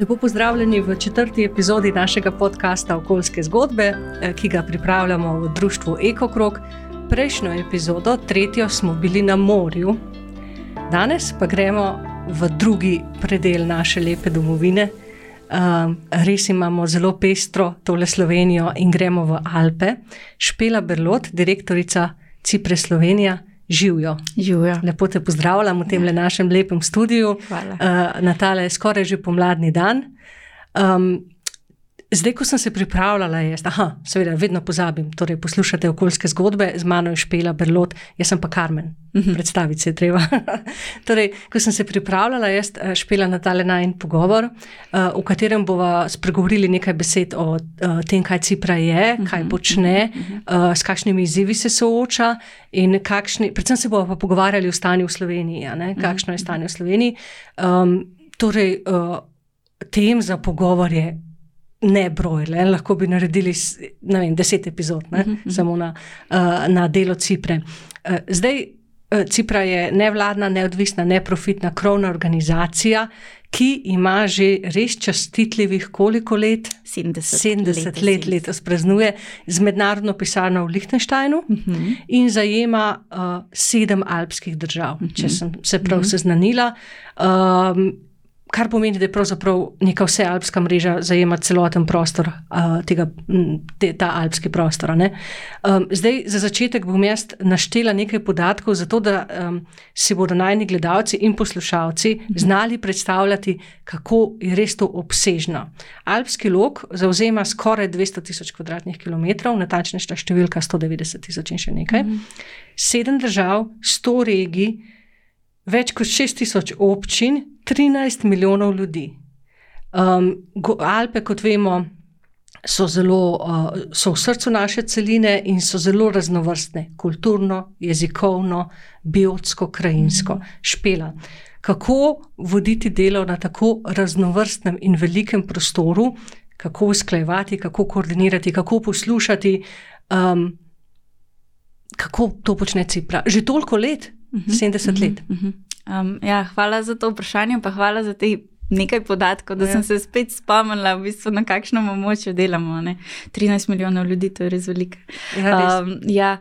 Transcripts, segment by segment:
Lepo pozdravljeni v četrti epizodi našega podcasta Okoljske zgodbe, eh, ki ga pripravljamo v društvu EkoKrog. Prejšnjo epizodo, tretjo, smo bili na morju, danes pa gremo v drugi predel naše lepe domovine. Um, res imamo zelo pestro tole Slovenijo in gremo v Alpe. Špela Berlot, direktorica Cipre Slovenija. Živijo. Živijo. Lepo te pozdravljam v tem ja. našem lepem studiu. Uh, Natale je skoraj že pomladni dan. Um, Zdaj, ko sem se pripravljala, je, aha, seveda, vedno pozabim. Torej, poslušate okoljske zgodbe, z mano je špela Berlot, jaz pa Karmen, uh mhm. -huh. predstaviti se je treba. torej, ko sem se pripravljala, je eh, špela na tale najn pogovor, uh, v katerem bomo spregovorili nekaj besed o uh, tem, kaj Cipra je, kaj uh mhm. -huh. počne, uh, s kakšnimi izzivi se sooča. Kakšni, predvsem se bomo pa pogovarjali o stanju v Sloveniji, kakšno je stanje v Sloveniji. Um, torej, uh, tem za pogovor je ne brojle, lahko bi naredili vem, deset epizod, ne, uh mhm, -huh. Mhm. samo na, uh, na delo Cipre. Uh, zdaj, uh, Cipra je nevladna, neodvisna, neprofitna, krovna organizacija, ki ima že res častitljivih koliko let? 70, 70 let, letos praznuje z mednarodno pisarno v Liechtensteinu uh mhm. -huh. in zajema uh, sedem alpskih držav, uh -huh. če sem se prav uh -huh. seznanila. Um, kar pomeni, da je pravzaprav neka vsealpska mreža zajema celoten prostor, uh, tega, te, ta alpski prostor. Um, zdaj, za začetek bom jaz naštela nekaj podatkov, zato da um, si bodo najni gledalci in poslušalci znali predstavljati, kako je res to obsežno. Alpski lok zauzema skoraj 200 tisoč kvadratnih kilometrov, natančnejša številka 190 tisoč in še nekaj. Sedem držav, sto regij, več kot 6 tisoč občin. 13 milijonov ljudi. Um, Alpe, kot vemo, so, zelo, uh, so v srcu naše celine in so zelo raznovrstne, kulturno, jezikovno, biotsko, krajinsko, špela. Kako voditi delo na tako raznovrstnem in velikem prostoru, kako usklajevati, kako koordinirati, kako poslušati, um, kako to počne Cipra. Že toliko let, uh -huh, 70 uh -huh, let. Uh -huh. Um, ja, hvala za to vprašanje, pa hvala za te nekaj podatkov, da ja. sem se spet spomnila, v bistvu, na kakšnem območju delamo. Ne? 13 milijonov ljudi, to je res veliko. Ja, um, ja.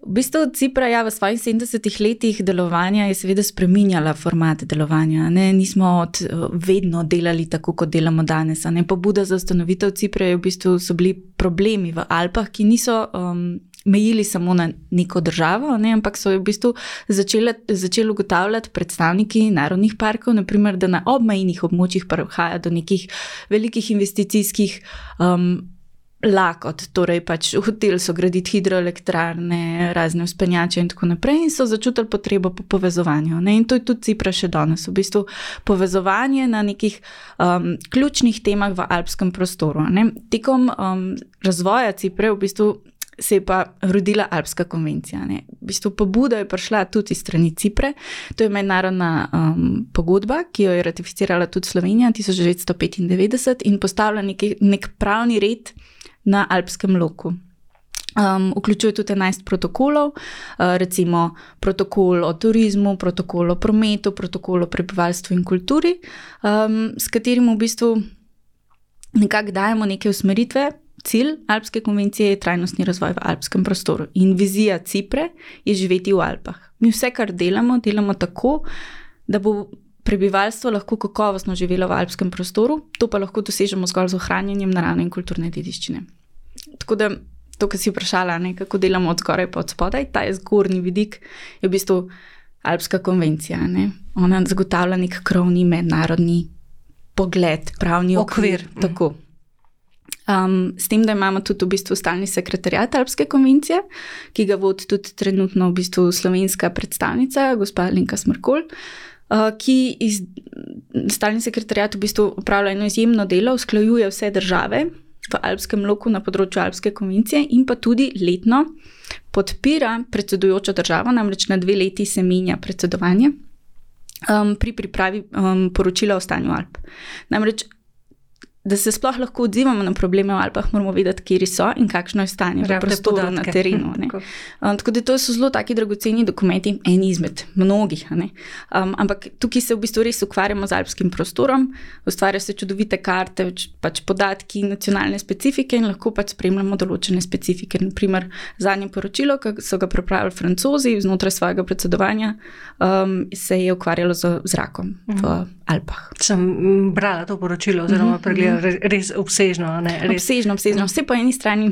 V bistvu Cipra ja, v svojih 70 letih delovanja je seveda spremenjala format delovanja. Ne? Nismo od, vedno delali tako, kot delamo danes. Pobuda za ustanovitev Cipra je v bistvu so bili problemi v Alpah, ki niso. Um, mejili samo na neko državo, ne, ampak so v bistvu začeli, začeli ugotavljati predstavniki narodnih parkov, naprimer, da na obmejnih območjih prihaja do nekih velikih investicijskih. Um, Lakot, torej pač hotel so graditi hidroelektrarne, razne uspenjače in tako naprej, in so začutili potrebo po povezovanju. Ne? In to je tudi Cipra še danes, v bistvu povezovanje na nekih um, ključnih temah v alpskem prostoru. Ne? Tekom um, razvoja Cipre, v bistvu se je pa rodila Alpska konvencija. Ne. V bistvu pobuda je prišla tudi strani Cipre, to je mednarodna um, pogodba, ki jo je ratificirala tudi Slovenija 1995 in postavila neki, nek pravni red na Alpskem loku. Um, vključuje tudi 11 protokolov, uh, recimo protokol o turizmu, protokol o prometu, protokol o prebivalstvu in kulturi, um, s katerim v bistvu nekako dajemo neke usmeritve, Cilj Alpske konvencije je trajnostni razvoj v alpskem prostoru in vizija Cipre je živeti v Alpah. Mi vse, kar delamo, delamo tako, da bo prebivalstvo lahko kakovostno živelo v alpskem prostoru, to pa lahko dosežemo zgolj z ohranjanjem naravne in kulturne dediščine. Tako da to, kar si vprašala, ne, kako delamo od zgoraj pa od spodaj, ta je zgornji vidik, je v bistvu Alpska konvencija. Ne. Ona zagotavlja nek krovni mednarodni pogled, pravni okvir. okvir. Tako. Um, s tem, da imamo tudi v bistvu stalni sekretarjat Alpske konvencije, ki ga vodi tudi trenutno v bistvu slovenska predstavnica, gospa Linka Smrkol, uh, ki iz stalni sekretarjat v bistvu upravlja eno izjemno delo, usklajuje vse države v Alpskem loku na področju Alpske konvencije in pa tudi letno podpira predsedujočo državo, namreč na dve leti se menja predsedovanje um, pri pripravi um, poročila o stanju Alp. Namreč da se sploh lahko odzivamo na probleme v Alpah, moramo vedeti, kje so in kakšno je stanje v prostoru na terenu. Um, tako da to so zelo taki dragoceni dokumenti, en izmed mnogih. Um, ampak tukaj se v bistvu res ukvarjamo z alpskim prostorom, ustvarjajo se čudovite karte, pač podatki, nacionalne specifike in lahko pač spremljamo določene specifike. Naprimer, zadnje poročilo, ki so ga pripravili francozi znotraj svojega predsedovanja, um, se je ukvarjalo z zrakom v mhm. Alpah. Sem brala to poročilo, oziroma mhm, pregledala res obsežno. Res. Obsežno, obsežno. Vse po eni strani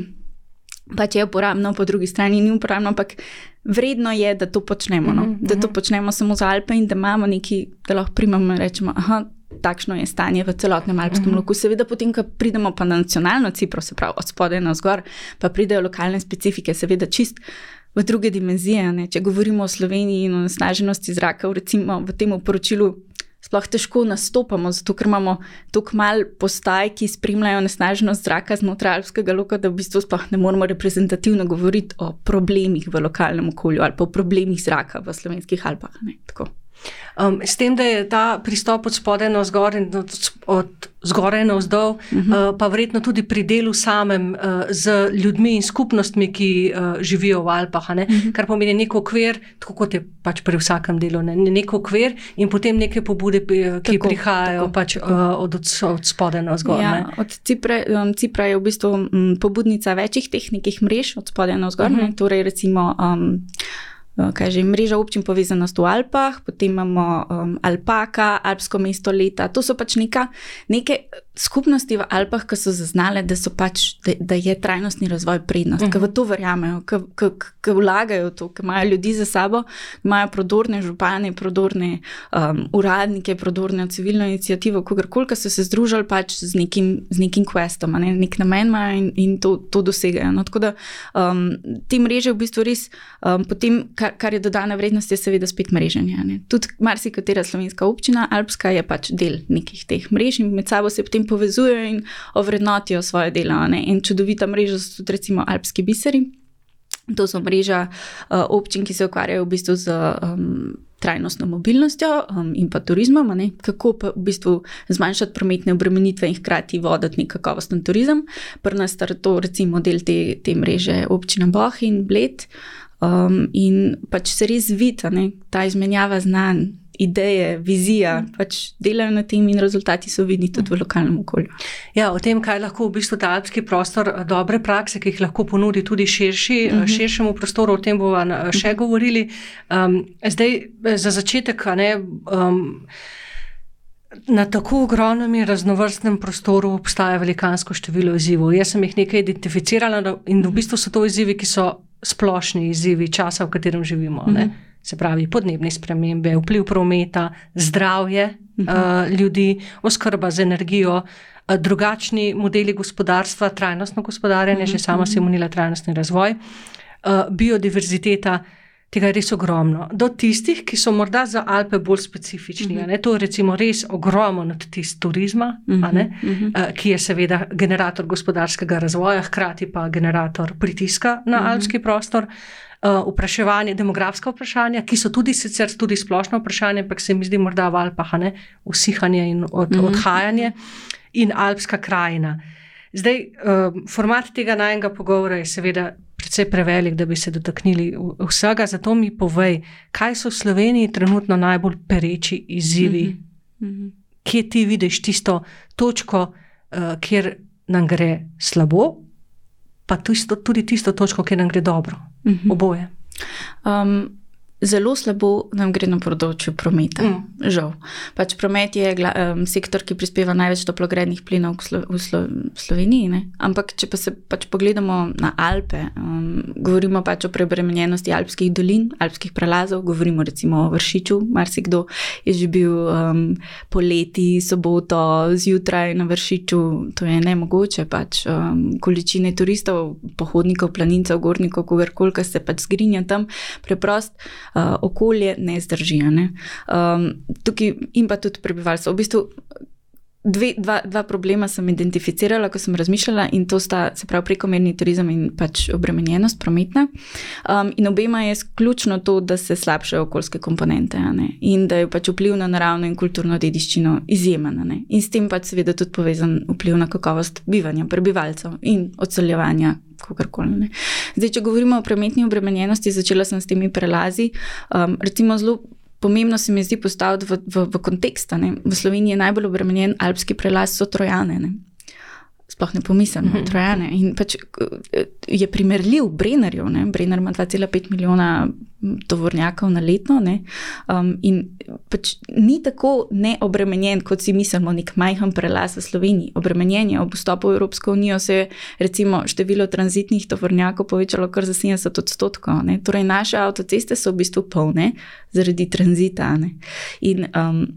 pač je uporabno, po drugi strani ni uporabno, ampak vredno je, da to počnemo. No? Da to počnemo samo za Alpe in da imamo nekaj, da lahko primamo in rečemo. Aha, Takšno je stanje v celotnem alpskem uh -huh. loku. Seveda, potem, ko pridemo pa na nacionalno cipro, se pravi od spodaj na zgor, pa pridejo lokalne specifike, seveda čist v druge dimenzije. Ne? Če govorimo o Sloveniji in o nasnaženosti zraka, recimo v tem poročilu sploh težko nastopamo, zato ker imamo tako malo postaj, ki spremljajo nesnaženost zraka znotraj alpskega loka, da v bistvu sploh ne moremo reprezentativno govoriti o problemih v lokalnem okolju ali pa o problemih zraka v slovenskih Alpah. Um, s tem, da je ta pristop od spodaj na zgor in od, od zgoraj na vzdolj, uh -huh. uh, pa verjetno tudi pri delu samem uh, z ljudmi in skupnostmi, ki uh, živijo v Alpah, uh mhm. -huh. kar pomeni nek okvir, tako kot je pač pri vsakem delu, ne? nek okvir in potem neke pobude, ki tako, prihajajo tako, pač, tako. Uh, od, od spodaj na zgor. Ja, od Cipra, um, Cipra je v bistvu um, pobudnica večjih tehničnih mrež od spodaj na zgor, uh mhm. -huh. torej recimo. Um, Eh, kaže, mreža občin povezanost v Alpah, potem imamo um, Alpaka, Alpsko mesto leta. To so pač neka, neke skupnosti v Alpah, ki so zaznale, da, so pač, da, da je trajnostni razvoj prednost, uh -huh. ki v mhm. to verjamejo, ki vlagajo v to, ki imajo ljudi za sabo, imajo prodorne župane, prodorne um, uradnike, prodorne civilno inicijativo, kogarkoli, ki so se združili pač z nekim, z nekim questom, ne? nek namen imajo in, in to, to dosegajo. No, tako da um, te mreže v bistvu res, um, potem, kar, kar je dodana vrednost, je seveda spet mreženje. Tudi marsikatera slovenska občina, Alpska, je pač del nekih teh mrež in med sabo se potem povezujejo in ovrednotijo svoje delo. Ne? In čudovita mreža so tudi recimo alpski biseri. To so mreža uh, občin, ki se ukvarjajo v bistvu z um, trajnostno mobilnostjo um, in pa turizmom, ne? kako pa v bistvu zmanjšati prometne obremenitve in hkrati voditi nek kakovosten turizem. Prvo je to recimo del te, te mreže občina Boh in Bled. Um, in pač se res vidi ta izmenjava znanj, ideje, vizija, mm. pač delajo na tem, in rezultati so vidni tudi v lokalnem okolju. Ja, o tem, kaj lahko v bistvu ta alpski prostor, eh, dobre prakse, ki jih lahko ponudi tudi širši, mm -hmm. širšemu prostoru, o tem bomo še mm -hmm. govorili. Um, zdaj, za začetek, ne. Um, Na tako ogromnem in raznovrstnem prostoru obstaja velikansko število izzivov. Jaz sem jih nekaj identificirala, in v bistvu so to izzivi, ki so splošni izzivi časa, v katerem živimo. Mm -hmm se pravi podnebne spremembe, vpliv prometa, zdravje uh -huh. uh, ljudi, oskrba z energijo, uh, drugačni modeli gospodarstva, trajnostno gospodarjenje, uh -huh. že sama sem umenila trajnostni razvoj, uh, biodiverziteta. Tega je res ogromno. Do tistih, ki so morda za Alpe bolj specifični. Uh -huh. To je recimo res ogromno nad tist turizma, uh -huh. uh -huh. ki je seveda generator gospodarskega razvoja, hkrati pa generator pritiska na uh -huh. alpski prostor. Uh, uh, vpraševanje, demografska vprašanja, ki so tudi sicer tudi splošno vprašanje, ampak se mi zdi morda v Alpah, ne, usihanje in od, mm -hmm. odhajanje in alpska krajina. Zdaj, uh, format tega najmenjega pogovora je seveda precej prevelik, da bi se dotaknili vsega, zato mi povej, kaj so v Sloveniji trenutno najbolj pereči izzivi, mm -hmm. kje ti vidiš tisto točko, uh, kjer nam gre slabo, pa tudi tisto točko, kjer nam gre dobro. Mm -hmm. Oboje. Um, Zelo slabo nam gre na področju prometa. Mm. Žal. Pač promet je um, sektor, ki prispeva največ toplogrednih plinov v, Slo v, Slo v Sloveniji. Ne? Ampak, če pa se pač pogledamo na Alpe, um, govorimo pač o prebremenjenosti alpskih dolin, alpskih prelazov, govorimo recimo o Vršiču. Marsikdo je že bil um, poleti, soboto, zjutraj na Vršiču, to je ne mogoče. Pač, um, količine turistov, pohodnikov, planincev, gornikov, kogarkoli, ki se pač zgrinja tam, preprosto okolje ne zdrži. Ne? Um, tukaj in pa tudi prebivalstvo. V bistvu, dve, dva, dva problema sem identificirala, ko sem razmišljala, in to sta se pravi prekomerni turizem in pač obremenjenost prometna. Um, in obema je ključno to, da se slabšajo okoljske komponente in da je pač vpliv na naravno in kulturno dediščino izjemen. In s tem pač seveda tudi povezan vpliv na kakovost bivanja prebivalcev in odseljevanja. Zdaj, če govorimo o prometni obremenjenosti, začela sem s temi prelazi. Um, recimo, zelo pomembno se mi zdi postaviti v, v, v kontekst. V Sloveniji je najbolj obremenjen alpski prelaz, so trojane. Ne? Sploh ne pomislim na mm -hmm. trojane. In pač je primerljiv Brennerju. Brenner ima 2,5 milijona tovornjakov na letno. Um, in pač ni tako neobremenjen, kot si mislimo, nek majhen prelaz v Sloveniji. Obremenjen je ob vstopu v Evropsko unijo, se je recimo število tranzitnih tovornjakov povečalo kar za 70 odstotkov. Ne? Torej, naše avtoceste so v bistvu polne zaradi tranzita. Ne? In um,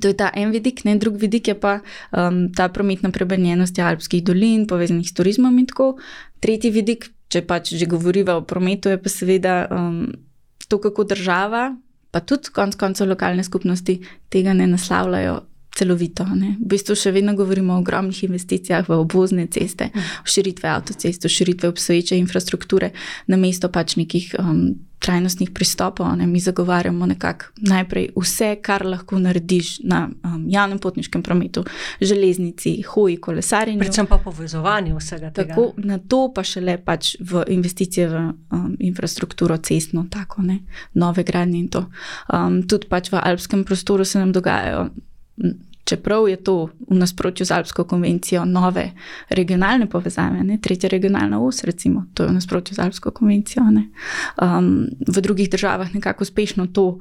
To je ta en vidik, ne drugi vidik je pa um, ta prometna prebrnjenost alpskih dolin, povezanih s turizmom in tako. Tretji vidik, če pač že govoriva o prometu, je pa seveda um, to, kako država, pa tudi konec koncev lokalne skupnosti tega ne naslavljajo celovito. Ne. V bistvu še vedno govorimo o ogromnih investicijah v obvozne ceste, v širitve avtocest, v širitve obstoječe infrastrukture, na mesto pač nekih um, trajnostnih pristopov. Ne. Mi zagovarjamo nekako najprej vse, kar lahko narediš na um, javnem potniškem prometu, železnici, hoji, kolesarjenju. Predvsem pa povezovanje vsega tega. Tako, na to pa še le pač v investicije v um, infrastrukturo cestno, tako ne, nove gradnje in to. Um, tudi pač v alpskem prostoru se nam dogajajo čeprav je to v nasprotju z Alpsko konvencijo nove regionalne povezave, ne? tretja regionalna os, recimo, to je v nasprotju z Alpsko konvencijo. Um, v drugih državah nekako uspešno to.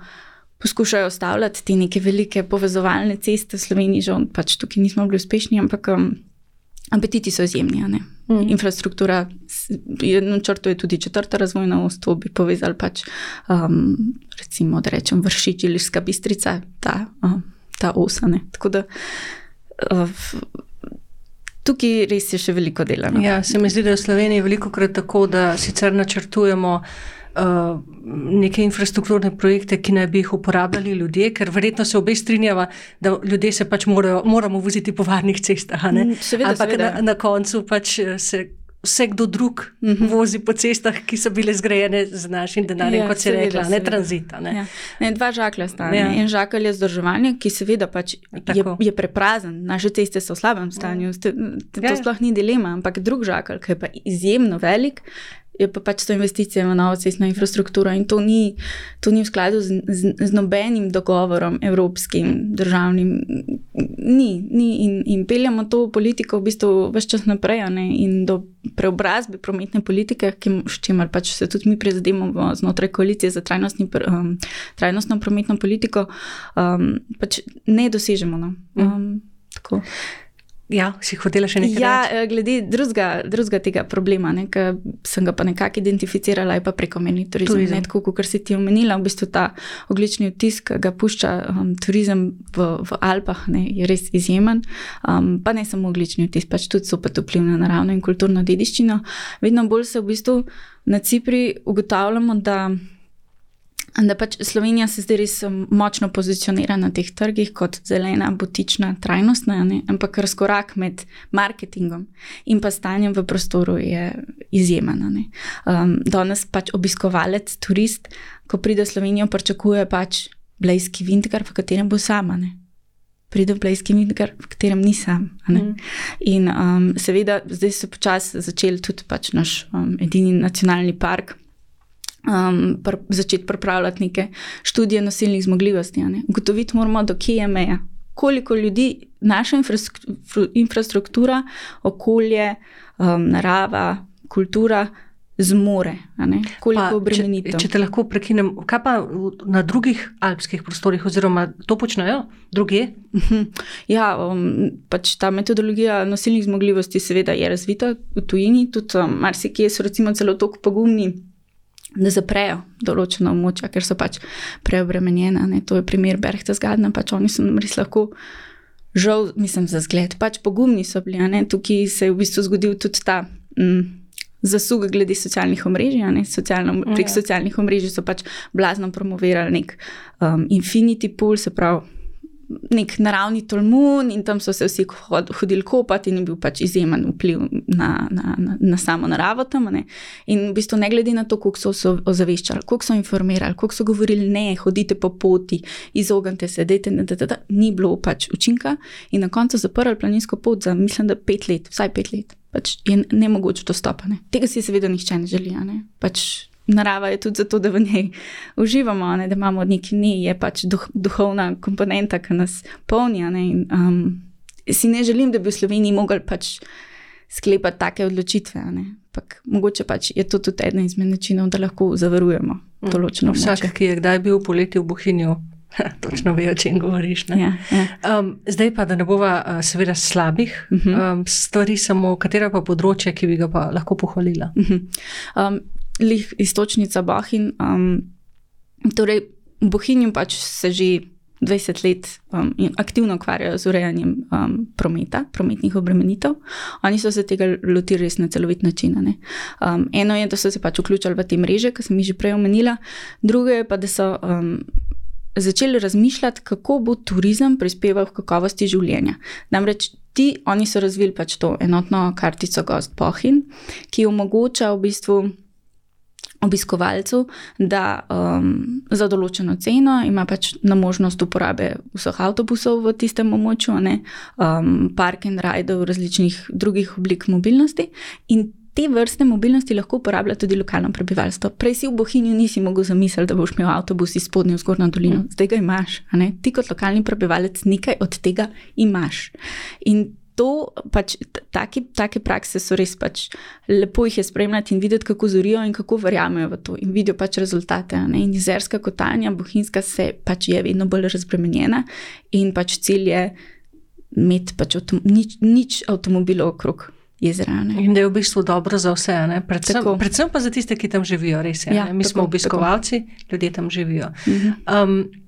Poskušajo stavljati te neke velike povezovalne ceste, Sloveniji, že pač tukaj nismo bili uspešni, ampak um, apetiti so izjemni. Mm. Infrastruktura, je tudi četrta razvojna os, to bi povezali pač, um, recimo, da rečem, vršič ali ška bistrica, ta um, ta osane. Tako da uh, tukaj res je še veliko dela. No. Ja, se mi zdi, da je v Sloveniji veliko krat tako, da sicer načrtujemo. Uh, neke infrastrukturne projekte, ki naj bi jih uporabljali ljudje, ker verjetno se obe strinjava, da ljudje se pač morajo, moramo voziti po varnih cestah. Mm, Ampak na, na koncu pač se vse kdo drug uh mhm. -huh. vozi po cestah, ki so bile zgrajene z našim denarjem, ja, kot se reče, ne tranzita. Ne? Ja. Ne, dva žaklja sta. Ja. En žakelj je zdržovanje, ki seveda pač je, je preprazen, naše ceste so v slabem stanju, ja. to ja. sploh ni dilema, ampak drug žakelj, ki je pa izjemno velik, je pa pač to investicija v novo cestno infrastrukturo in to ni, to ni v skladu z, z, z nobenim dogovorom, evropskim, državnim. Ni, ni in, in peljamo to politiko v bistvu vse čas naprej ne, in do preobrazbe prometne politike, s čimer pač se tudi mi prizadevamo znotraj koalicije za um, trajnostno prometno politiko, um, pač ne dosežemo. No. Um, Ja, si hotela še nekaj? Ja, reči? Eh, glede drugega, drugega tega problema, ne, ki sem ga pa nekako identificirala, je pa prekomerni turizem. turizem. Ne, tako kot si ti omenila, v bistvu ta oglični vtis, ki ga pušča um, turizem v, v Alpah, ne, je res izjemen. Um, pa ne samo oglični vtis, pač tudi so pa vpliv na naravno in kulturno dediščino. Vedno bolj se v bistvu na Cipri ugotavljamo, da. Da pač Slovenija se zdaj res um, močno pozicionira na teh trgih kot zelena, butična, trajnostna, ne? ampak razkorak med marketingom in pa stanjem v prostoru je izjemen. Um, danes pač obiskovalec, turist, ko pride v Slovenijo, pričakuje pač blejski vintgar, v katerem bo sama. Ne? Pride v blejski vintgar, v katerem ni sam. Mm. In um, seveda, zdaj so počasi začeli tudi pač naš um, edini nacionalni park um, pr začeti pripravljati neke študije nosilnih zmogljivosti. Ugotoviti moramo, do kje je meja, koliko ljudi naša infrastruktura, okolje, um, narava, kultura. Zmore, koliko obremenitev. Če, če te lahko prekinem, kaj pa na drugih alpskih prostorih, oziroma to počnejo druge? Mhm. Ja, um, pač ta metodologija nosilnih zmogljivosti, seveda, je razvita v tujini, tudi um, marsikje so recimo celo tako pogumni da zaprejo določeno območje, ker so pač preobremenjena. Ne. To je primer Berchtesgadena, pač oni so res lahko. Žal, mislim, za zgled, pač pogumni so bili. Tukaj se je v bistvu zgodil tudi ta mm, zasug glede socialnih omrežij. Socialno, prek ja. socialnih omrežij so pač blazno promovirali nek um, infinity pool, se pravi nek naravni tolmun in tam so se vsi hodili kopati in je bil pač izjemen vpliv na, na, na, na samo naravo tam. Ne. In v bistvu ne glede na to, koliko so se ozaveščali, koliko so informirali, koliko so govorili, ne, hodite po poti, izognite se, dejte, da, da, da, da, ni bilo pač učinka in na koncu zaprli planinsko pot za, mislim, da pet let, vsaj pet let. Pač je ne mogoče dostopati. Tega si seveda nihče ne želi. Ne. Pač narava je tudi zato, da v njej uživamo, ne, da imamo neki ni, je pač duh, duhovna komponenta, ki nas polni. Ne, in, um, si ne želim, da bi v Sloveniji mogli pač sklepati take odločitve. Pak, mogoče pač je to tudi eden izmed načinov, da lahko zavarujemo mm. določeno območje. Vsak, ki je kdaj bil poleti v Bohinju. Točno ve, o čem govoriš. Ja, ja. Um, zdaj pa, da ne bova, uh, seveda, slabih uh mhm. -huh. um, stvari, samo katera pa področje, ki bi ga pa lahko pohvalila. Uh -huh. um, lih istočnica Bohin. Um, torej, v Bohinju pač se že 20 let um, aktivno ukvarjajo z urejanjem um, prometa, prometnih obremenitev. Oni so se tega lotili res na celovit način. Um, eno je, da so se pač vključili v te mreže, ki sem jih že prej omenila, drugo je pa, da so. Um, Začeli razmišljati, kako bo turizem prispeval k kakovosti življenja. Namreč ti, oni so razvili pač to enotno kartico Gost Pohin, ki omogoča v bistvu obiskovalcu, da um, za določeno ceno ima pač na možnost uporabe vseh avtobusov v tistem območju, um, park and ride, različnih drugih oblik mobilnosti. In te vrste mobilnosti lahko uporablja tudi lokalno prebivalstvo. Prej si v Bohinju nisi mogel zamisliti, da boš imel avtobus iz spodnje v zgornjo dolino, mm. zdaj ga imaš. Ti kot lokalni prebivalec nekaj od tega imaš. In to, pač, taki, take prakse so res pač lepo jih je spremljati in videti, kako zorijo in kako verjamejo v to in vidijo pač rezultate. Ne? In jezerska kotanja, bohinjska, se pač je vedno bolj razbremenjena in pač cilj je imeti pač avtom, nič, nič avtomobilov okrog. Jezera, in da je v bistvu dobro za vse, predvsem, predvsem pa za tiste, ki tam živijo, res je. Ja, Mi tako, smo obiskovalci, tako. ljudje tam živijo. Um,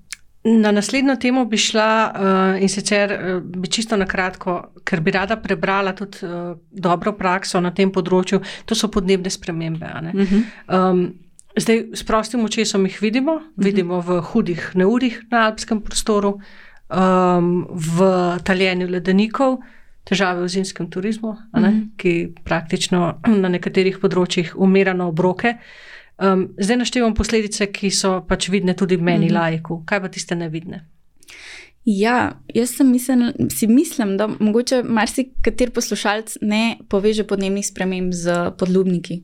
Na naslednjo temo bi šla uh, in sicer uh, bi čisto na kratko, ker bi rada prebrala tudi uh, dobro prakso na tem področju, to so podnebne spremembe. Uh -huh. um, zdaj, s prostim očesom jih vidimo, uh -huh. vidimo v hudih neurih na alpskem prostoru, um, v taljenju ledenikov, težave v zimskem turizmu, uh -huh. ki praktično na nekaterih področjih umira na obroke. Uh, Um, zdaj naštevam posledice, ki so pač vidne tudi meni, mm -hmm. lajku. Kaj pa tiste nevidne? Ja, jaz mislen, si mislim, da mogoče marsikateri poslušalec ne poveže podnebnih sprememb z podlubniki.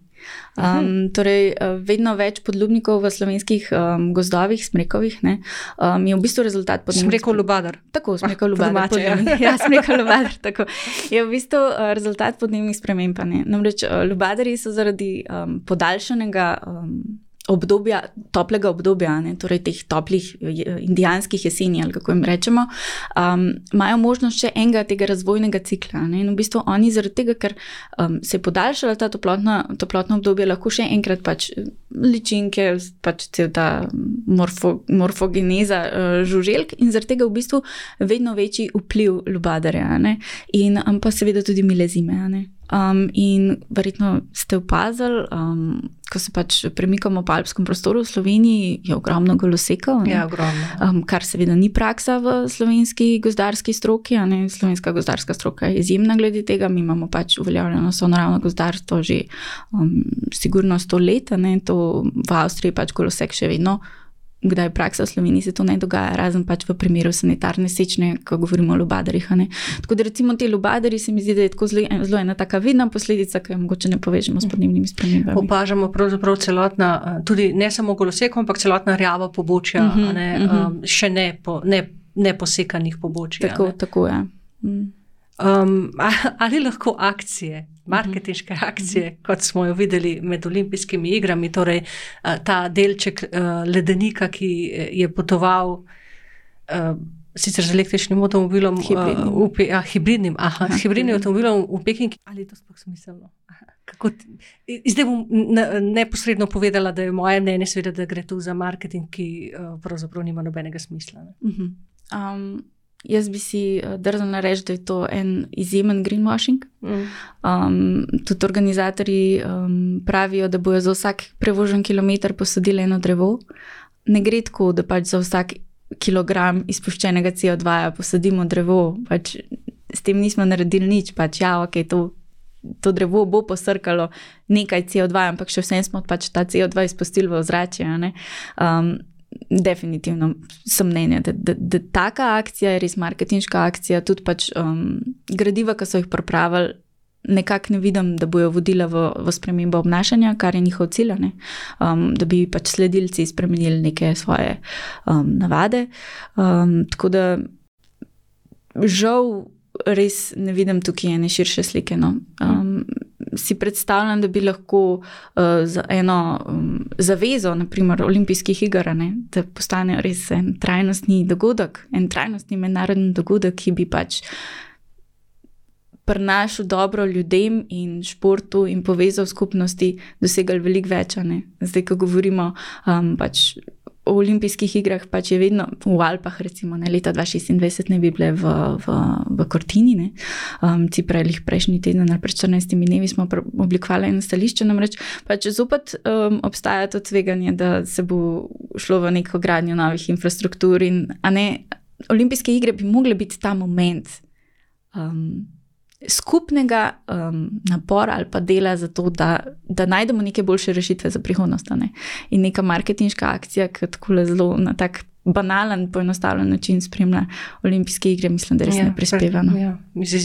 Um, torej, eh, vedno več podlubnikov v slovenskih um, gozdovih, smrekovih, ne, um, je v bistvu rezultat podnebnih. Smrekov Lubadar. Tako, smrekov Lubadar. Ja, ja smrekov Lubadar. Tako. Je v bistvu uh, rezultat podnebnih sprememb. Namreč uh, Lubadari so zaradi um, podaljšanega. Um, obdobja, toplega obdobja, ne, torej teh toplih indijanskih jeseni, ali kako jim rečemo, um, imajo možnost še enega tega razvojnega cikla. Ne, in v bistvu oni, zaradi tega, ker um, se je podaljšala ta toplotna, toplotna obdobja, lahko še enkrat pač ličinke, pač cel ta morfo, morfogeneza uh, žuželk in zaradi tega v bistvu vedno večji vpliv lubadarja ne, in um, pa seveda tudi milezime. Um, in verjetno ste opazili, um, ko se pač premikamo po alpskem prostoru v Sloveniji, je ogromno golosekov. Ja, ogromno. Um, kar seveda ni praksa v slovenski gozdarski stroki. Slovenska gozdarska stroka je izjemna glede tega. Mi imamo pač uveljavljeno sonaravno gozdarstvo že um, sigurno sto let, to v Avstriji pač golosek še vedno kdaj praksa v Sloveniji, se to ne dogaja, razen pač v primeru sanitarne sečne, ko govorimo o lubadarjih. Tako da recimo te lubadari se mi zdi, da je tako zelo, zelo ena taka vidna posledica, ki jo mogoče ne povežemo s podnebnimi spremembami. Opažamo pravzaprav celotna, tudi ne samo goloseko, ampak celotna rjava pobočja, uh -huh, ne, uh -huh. um, še ne, po, ne, ne posekanih pobočij. Tako, tako je. Ja. Mm. Um, ali lahko akcije, marketinške akcije, kot smo jo videli med olimpijskimi igrami, torej uh, ta delček uh, ledenika, ki eh, je potoval sicer z električnim avtomobilom, hibridnim, uh, upi, a, hibridnim, aha, aha, hibridnim avtomobilom v Peking, ali je to sploh smiselno? Zdaj bom neposredno povedala, da je moje mnenje, seveda, da gre tu za marketing, ki uh, pravzaprav nima nobenega smisla. Uh -huh. um, Jaz bi si eh, drznila reči, da je to en izjemen greenwashing. Mm. Um, tudi organizatori um, pravijo, da bojo za vsak prevožen kilometr posadili eno drevo. Ne gre tako, da pač za vsak kilogram izpuščenega CO2 posadimo drevo, pač s tem nismo naredili nič, pač ja, ok, to. To drevo bo posrkalo nekaj CO2, ampak še vsem smo pač ta CO2 izpustili v ozračje. Um, definitivno sem mnenja, da, da, da taka akcija je res marketinška akcija, tudi pač um, gradiva, ki so jih pripravili, nekako ne vidim, da bojo vodila v, v spremembo obnašanja, kar je njihov cilj, um, da bi pač sledilci spremenili neke svoje um, navade. Um, tako da žal res ne vidim tukaj ene širše slike. No. Um, Si predstavljam, da bi lahko uh, za eno um, zavezo, naprimer olimpijskih iger, ne, da postane res en trajnostni dogodek, en trajnostni mednarodni dogodek, ki bi pač prinašal dobro ljudem in športu in povezal skupnosti, dosegali veliko več. Zdaj, ko govorimo um, pač o olimpijskih igrah, pač je vedno v Alpah, recimo ne, leta 2026 ne bi bile v, v, v Kortini. Um, ti prej, prejšnji teden ali pred 14 dnevi smo oblikovali eno stališče, namreč pač zopet um, obstaja to tveganje, da se bo šlo v neko gradnjo novih infrastruktur. In, ne, olimpijske igre bi mogle biti ta moment. Um, skupnega um, napora ali pa dela za to, da, da najdemo neke boljše rešitve za prihodnost. Ne? In neka marketinška akcija, ki tako zelo na tak banalen, poenostavljen način spremlja olimpijske igre, mislim, da res ja, ne prispeva. No? Ja,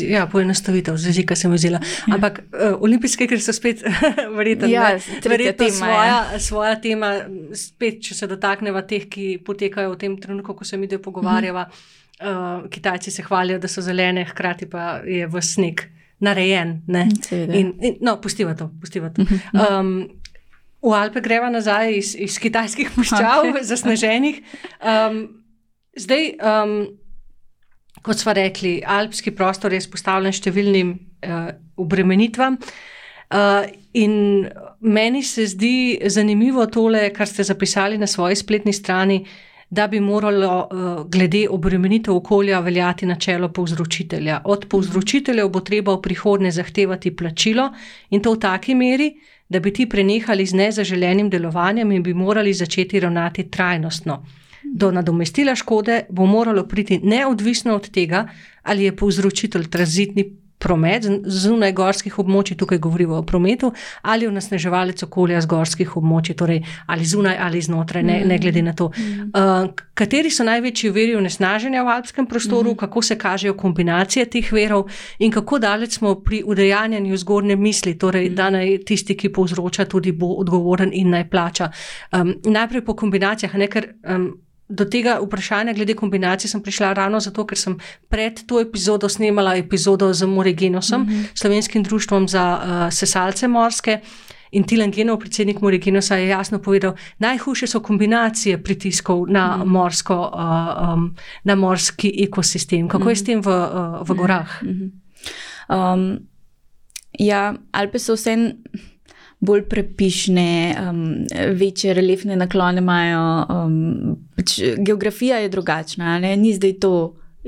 ja poenostavitev, z jezika sem vzela. Ja. Ampak uh, olimpijske igre so spet verjetno ja, verjetno svoja, ja. svoja tema, spet, če se dotakneva teh, ki potekajo v tem trenutku, ko se mi dve pogovarjava. Mhm. Uh, Kitajci se hvalijo, da so zelene, hkrati pa je v sneg narejen. In, in, no, pustiva to. Pustiva to. Um, v Alpe greva nazaj iz, iz kitajskih puščav, okay. zasneženih. Um, zdaj, um, kot smo rekli, alpski prostor je izpostavljen številnim uh, obremenitvam. Uh, in meni se zdi zanimivo tole, kar ste zapisali na svoji spletni strani, uh, da bi moralo uh, glede obremenitev okolja veljati načelo povzročitelja. Od povzročiteljev bo treba v prihodnje zahtevati plačilo in to v taki meri, da bi ti prenehali z nezaželenim delovanjem in bi morali začeti ravnati trajnostno. Do nadomestila škode bo moralo priti neodvisno od tega, ali je povzročitelj tranzitni promet zunaj gorskih območij, tukaj govorimo o prometu, ali onesnaževalec okolja z gorskih območij, torej ali zunaj ali znotraj, ne, ne glede na to. Uh, kateri so največji veri onesnaženja v alpskem prostoru, mm. kako se kažejo kombinacije teh verov in kako daleč smo pri udejanjanju zgornje misli, torej, mm. da naj tisti, ki povzroča, tudi bo odgovoren in naj plača. Um, najprej po kombinacijah, ne ker. Um, Do tega vprašanja, glede kombinacije, sem prišla ravno zato, ker sem pred to epizodo snemala epizodo z Morigenosom, mm -hmm. slovenskim društvom za uh, sesalce morske. In Tilan Genov, predsednik Morigenosa, je jasno povedal, da najhujše so kombinacije pritiskov na, mm -hmm. morsko, uh, um, na morski ekosistem. Kako mm -hmm. je s tem v, uh, v gorah? Mm -hmm. um, ja, Alpe so vse bolj prepišne, um, večje reliefne naklone imajo. Um, pač geografija je drugačna, ne? ni zdaj to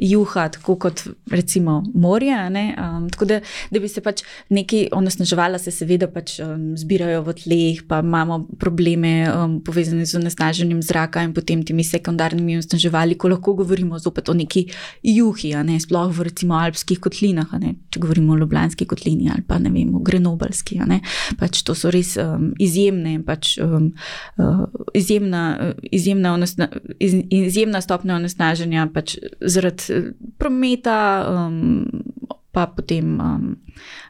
juha, tako kot recimo morje. Um, tako da, da bi se pač neki onesnaževala, se seveda pač um, zbirajo v tleh, pa imamo probleme um, povezane z onesnaženjem zraka in potem temi sekundarnimi onesnaževali, ko lahko govorimo zopet o neki juhi, ne? sploh v recimo alpskih kotlinah, če govorimo o Ljubljanski kotlini ali pa ne vem, o Grenobalski. Pač to so res um, izjemne, pač, um, uh, izjemna, uh, izjemna, onesna, iz, izjemna stopnja onesnaženja pač zaradi prometa, um, pa potem um,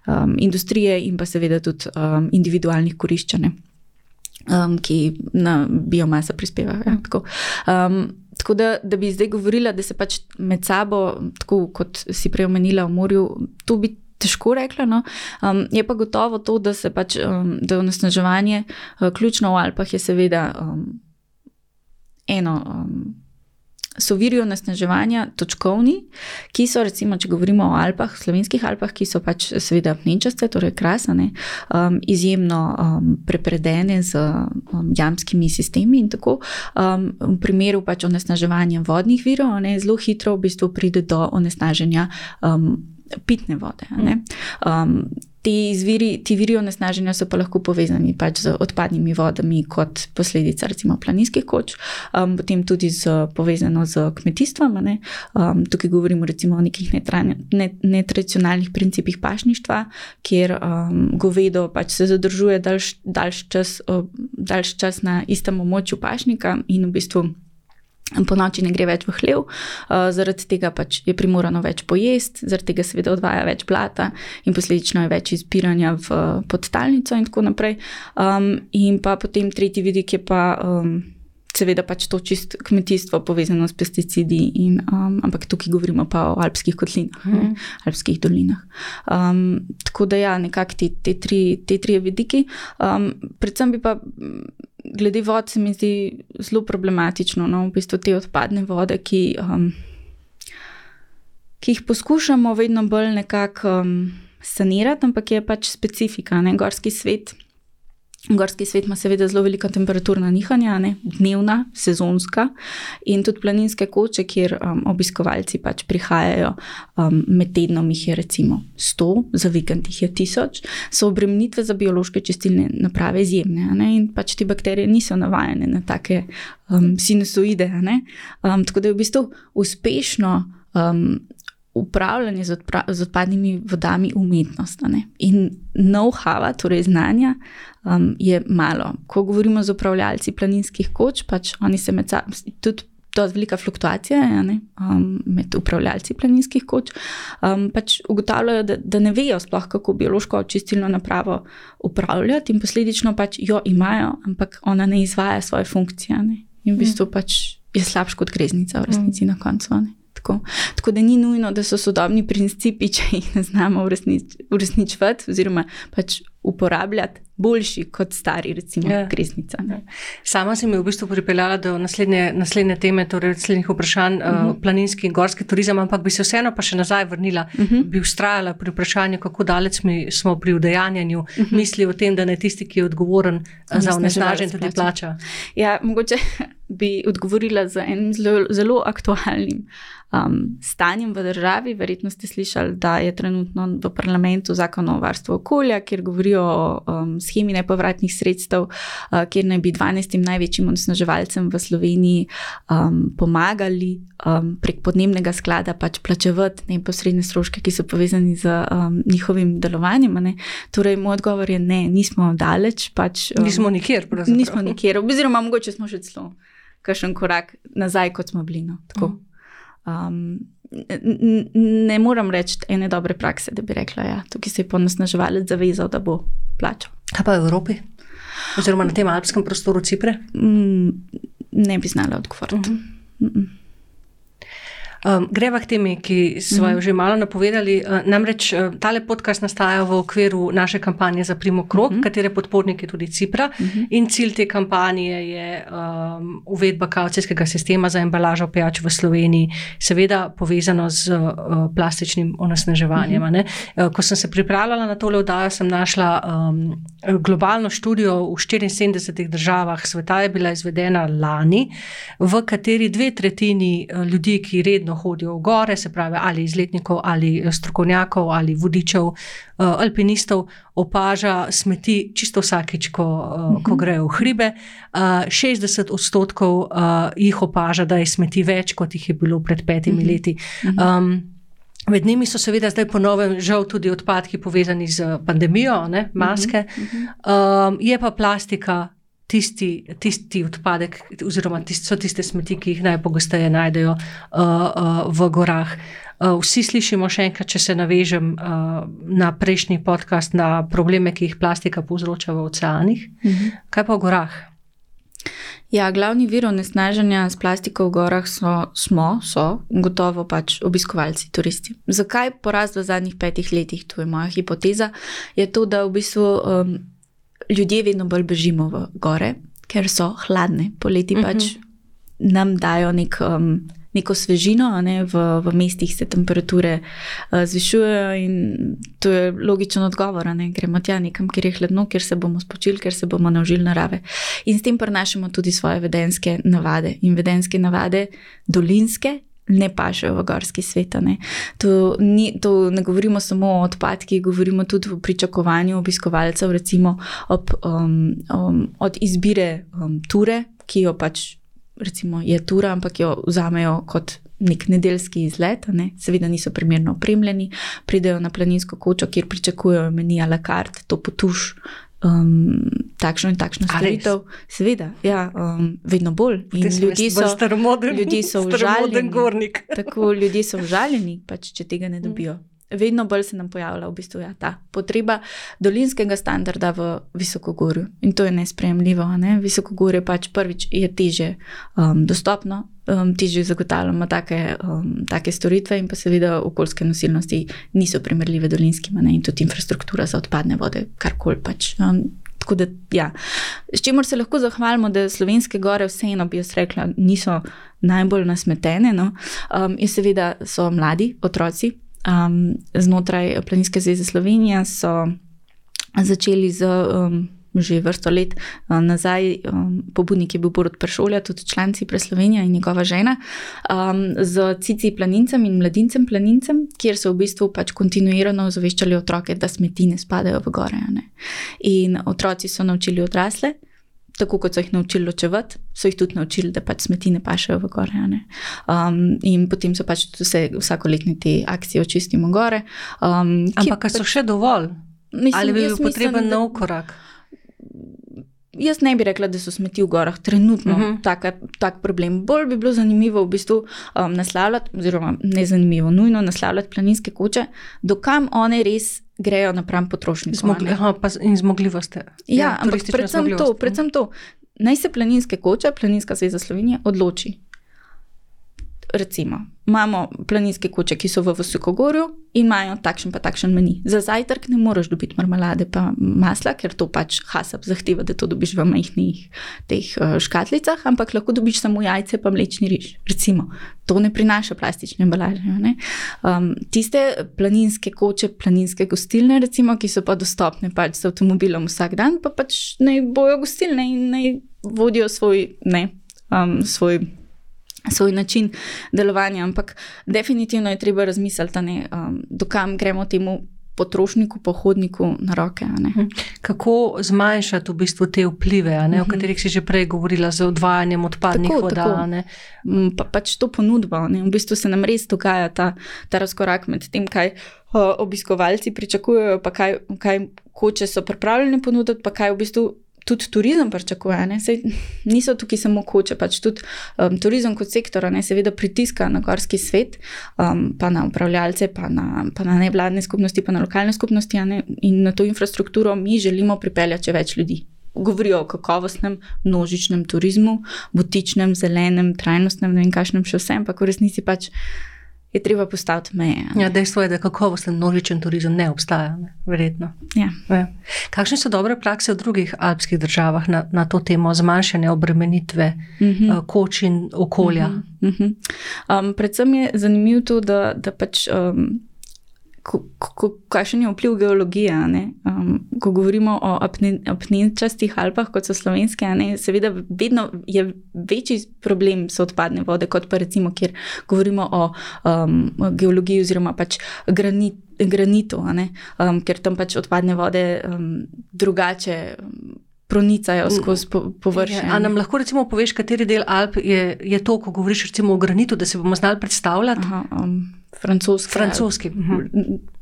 um, industrije in pa seveda tudi um, individualnih koriščenj, um, ki na biomaso prispevajo. Ja, tako. Um, tako da, da bi zdaj govorila, da se pač med sabo, tako kot si prej omenila v morju, to bi. Težko rekla, no? um, je pa gotovo to, da se pač, um, da je onesnaževanje, uh, ključno v Alpah, je seveda um, eno. Um, so viri onesnaževanja točkovni, ki so, recimo, če govorimo o Alpah, slovenskih Alpah, ki so pač seveda pnečaste, torej krasane, um, izjemno um, prepredene z um, jamskimi sistemi in tako. Um, v primeru pač onesnaževanja vodnih virov, ne, zelo hitro v bistvu pride do onesnaženja um, pitne vode. Um, ti, izviri, ti viri onesnaženja so pa lahko povezani pač z odpadnimi vodami, kot posledica recimo planinskih koč, um, potem tudi z, povezano z kmetijstvom. Um, tukaj govorimo recimo o nekih netradicionalnih principih pašništva, kjer um, govedo pač se zadržuje daljši daljš čas, daljš čas na istem območju pašnika in v bistvu po noči ne gre več v hlev, uh, zaradi tega pač je primorano več pojesti, zaradi tega seveda odvaja več blata in posledično je več izpiranja v podtalnico in tako naprej. Um, in pa potem tretji vidik je pa. Um, Seveda pač to čist kmetijstvo povezano s pesticidi, in, um, ampak tukaj govorimo pa o alpskih kotlinah, mm. ne, alpskih dolinah. Um, tako da ja, nekako te, te, tri, te tri vidiki. Um, predvsem bi pa glede vod se mi zdi zelo problematično, no, v bistvu te odpadne vode, ki, um, ki jih poskušamo vedno bolj nekako um, sanirati, ampak je pač specifika, ne gorski svet. Gorski svet ima seveda zelo velika temperaturna nihanja, ne? dnevna, sezonska, in tudi planinske koče, kjer um, obiskovalci pač prihajajo um, med tednom, jih je recimo 100, za vikend jih je 1000, so obremenitve za biološke čistilne naprave izjemne. Ne? In pač te bakterije niso navajene na take um, sinusoide. Um, tako da je v bistvu uspešno. Um, Upravljanje z, odpra z odpadnimi vodami, umetnost in know-how, torej znanja, um, je malo. Ko govorimo z upravljalci planinskih koč, pač oni se med sabo, tudi to je velika fluktuacija ja, um, med upravljalci planinskih koč, um, pač ugotavljajo, da, da ne vejo sploh, kako biološko očistilno napravo upravljati in posledično pač jo imajo, ampak ona ne izvaja svoje funkcije. Ne? In v bistvu mm. pač je slabša kot greznica, v resnici mm. na koncu. Ne? Tako. tako da ni nujno, da so sodobni principi, če jih ne znamo uresničevati, oziroma pač uporabljati, boljši kot stari, recimo, ja. kriznica. Ja. Sama sem v bistvu pripeljala do naslednje, naslednje teme, torej naslednjih vprašanj, uh -huh. uh, planinski in gorski turizem, ampak bi se vseeno pa še nazaj vrnila, uh mhm. -huh. bi ustrajala pri vprašanju, kako daleč smo pri udejanjanju uh mhm. -huh. misli o tem, da ne tisti, ki je odgovoren uh, za onesnaženje, tudi plača. Ja, mogoče bi odgovorila z enim zelo, zelo aktualnim um, stanjem v državi. Verjetno ste slišali, da je trenutno v parlamentu zakon o varstvu okolja, kjer govorijo o um, schemi nepovratnih sredstev, uh, kjer naj bi 12 največjim onesnaževalcem v Sloveniji um, pomagali um, prek podnebnega sklada pač plačevati neposredne stroške, ki so povezani z um, njihovim delovanjem. Torej, moj odgovor je ne, nismo daleč. Pač, um, nismo nikjer, pravzaprav. Nismo nikjer, oziroma mogoče smo še celo. Kakšen korak nazaj, kot smo bili. No. Mm. Um, ne morem reči ene dobre prakse, da bi rekla, da ja, tukaj se je ponosnaževalec zavezal, da bo plačal. Kaj pa v Evropi? Oziroma na tem alpskem prostoru Cipre? Mm, ne bi znala odgovoriti. Uh -huh. mm -mm. Um, greva k temi, ki smo jo mm -hmm. že malo napovedali. Uh, namreč uh, tale podcast nastaja v okviru naše kampanje za Primo Krok, mm -hmm. katere podporniki tudi Cipra. Mm -hmm. In cilj te kampanje je um, uvedba kaucijskega sistema za embalažo pijač v Sloveniji, seveda povezano z uh, plastičnim onesnaževanjem. Mm -hmm. uh, ko sem se pripravljala na tole oddajo, sem našla um, globalno študijo v 74 državah sveta, je bila izvedena lani, v kateri dve tretjini uh, ljudi, ki redno vedno hodijo v gore, se pravi, ali izletnikov, ali eh, strokovnjakov, ali vodičev, uh, alpinistov, opaža smeti čisto vsakeč, ko, uh, ko grejo v hribe. Uh, 60 odstotkov uh, jih opaža, da je smeti več, kot jih je bilo pred petimi mhm. leti. Um, Med njimi so seveda zdaj ponovno, žal, tudi odpadki povezani z pandemijo, ne, maske. Uh -huh, uh -huh. Um, je pa plastika tisti, tisti odpadek, oziroma tist, so tiste smeti, ki jih najpogosteje najdejo uh, uh, v gorah. Uh, vsi slišimo še enkrat, če se navežem uh, na prejšnji podcast, na probleme, ki jih plastika povzroča v oceanih. Mhm. Kaj pa v gorah? Ja, glavni vir onesnaženja s plastiko v gorah so, smo, so gotovo pač obiskovalci, turisti. Zakaj porast v zadnjih petih letih, to je moja hipoteza, je to, da v bistvu. Um, ljudje vedno bolj bežimo v gore, ker so hladne. Poleti uh mhm. -huh. pač nam dajo nek, um, neko svežino, ne? v, v mestih se temperature uh, zvišujejo in to je logičen odgovor. Ne? Gremo tja nekam, kjer je hladno, kjer se bomo spočili, ker se bomo naužili narave. In s tem prenašamo tudi svoje vedenske navade. In vedenske navade, dolinske, ne pašejo v gorski svet. Ne. To, ni, to ne govorimo samo o odpadkih, govorimo tudi o pričakovanju obiskovalcev, recimo ob, um, um, od izbire um, ture, ki jo pač. Recimo je tura, ampak jo vzamejo kot nek nedeljski izlet, ne? seveda niso primerno opremljeni, pridejo na planinsko kočo, kjer pričakujejo meni a la carte, to potuš, um, takšno in takšno storitev. Seveda, ja, um, vedno bolj. Ljudje so staromodni, ljudje so užaljeni. Tako ljudje so užaljeni, pač, če tega ne dobijo. Vedno bolj se nam pojavlja v bistvu, ja, ta potreba dolinskega standarda v visokogorju. In to je nespremljivo. Ne? Visokogorje pač prvič je teže um, dostopno, um, težje zagotavljamo take, um, take storitve, in pa seveda okoljske nosilnosti niso primerljive dolinskima, ne? in tudi infrastruktura za odpadne vode, karkoli pač. Um, da, ja. S čimer se lahko zahvalimo, da slovenske gore, vseeno bi jaz rekla, niso najbolj nasmetene. No? Um, in seveda so mladi otroci um, znotraj Planinske zveze Slovenije, so začeli z. Um, že vrsto let uh, nazaj, um, pobudnik je bil Borod Pršolja, tudi članci Preslovenija in njegova žena, um, z cici planincem in mladincem planincem, kjer so v bistvu pač kontinuirano ozaveščali otroke, da smeti ne spadajo v gore. Ne. In otroci so naučili odrasle. Tako kot so jih naučili ločevati, so jih tudi naučili, da pač smeti ne pašejo v gore. Um, in potem so pač vse, vsakoletne te akcije očistimo gore. Um, Ampak, ki so pač, še dovolj? Mislim, Ali bi bil potreben nov korak? Jaz ne bi rekla, da so smeti v gorah trenutno uh mhm. -huh. tak, tak problem. Bolj bi bilo zanimivo v bistvu um, naslavljati, oziroma ne zanimivo, nujno naslavljati planinske koče, dokam one res grejo napram potrošnikom. Zmogli, aha, in zmogljivost. Ja, ja ampak predvsem to, predvsem to. Naj se planinske koče, planinska zveza Slovenije, odloči recimo, imamo planinske koče, ki so v Vosokogorju in imajo takšen pa takšen meni. Za zajtrk ne moreš dobiti marmelade pa masla, ker to pač hasab zahteva, da to dobiš v majhnih teh uh, škatlicah, ampak lahko dobiš samo jajce pa mlečni riž. Recimo, to ne prinaša plastične embalaže. Um, tiste planinske koče, planinske gostilne, recimo, ki so pa dostopne pač z avtomobilom vsak dan, pa pač naj bojo gostilne in naj vodijo svoj, ne, um, svoj svoj način delovanja, ampak definitivno je treba razmisliti, um, dokam gremo temu potrošniku, pohodniku na roke. Mhm. Kako zmanjšati v bistvu te vplive, uh -huh. o mhm. katerih si že prej govorila, z odvajanjem odpadnih tako, voda? Tako. Mm, pa, pač to ponudbo. Ne? V bistvu se nam res dogaja ta, ta razkorak med tem, kaj. Obiskovalci pričakujejo, pa kaj, kaj koče so pripravljeni ponuditi, pa kaj v bistvu tudi turizem pričakuje. Sej, niso tukaj samo koče, pač tudi um, turizem kot sektor, ne seveda pritiska na gorski svet, um, pa na upravljalce, pa na, pa na nevladne skupnosti, pa na lokalne skupnosti. In na to infrastrukturo mi želimo pripeljati več ljudi. Govorijo o kakovostnem, množičnem turizmu, butičnem, zelenem, trajnostnem, ne vem, kakšnem še vsem, pa v resnici pač je treba postaviti meje. Ja, dejstvo je, da kakovosten množičen turizem ne obstaja, ne? verjetno. Ja. Ja. Kakšne so dobre prakse v drugih alpskih državah na, na to temo zmanjšanja obremenitve uh -huh. koč in okolja? Uh -huh. Uh -huh. Um, predvsem je zanimivo to, da, da pač. Um, kakšen je vpliv geologije. Um, ko govorimo o apnenčastih Alpah, kot so slovenske, ne, seveda vedno je večji problem so odpadne vode, kot pa recimo, kjer govorimo o um, geologiji oziroma pač granit, granitu, um, ker tam pač odpadne vode um, drugače. Um, Pronicajo skozi po, površje. Ja, nam lahko recimo poveš, kateri del Alp je, je to, ko govoriš o granitu, da se bomo znali predstavljati? Aha, um, francoski. francoski.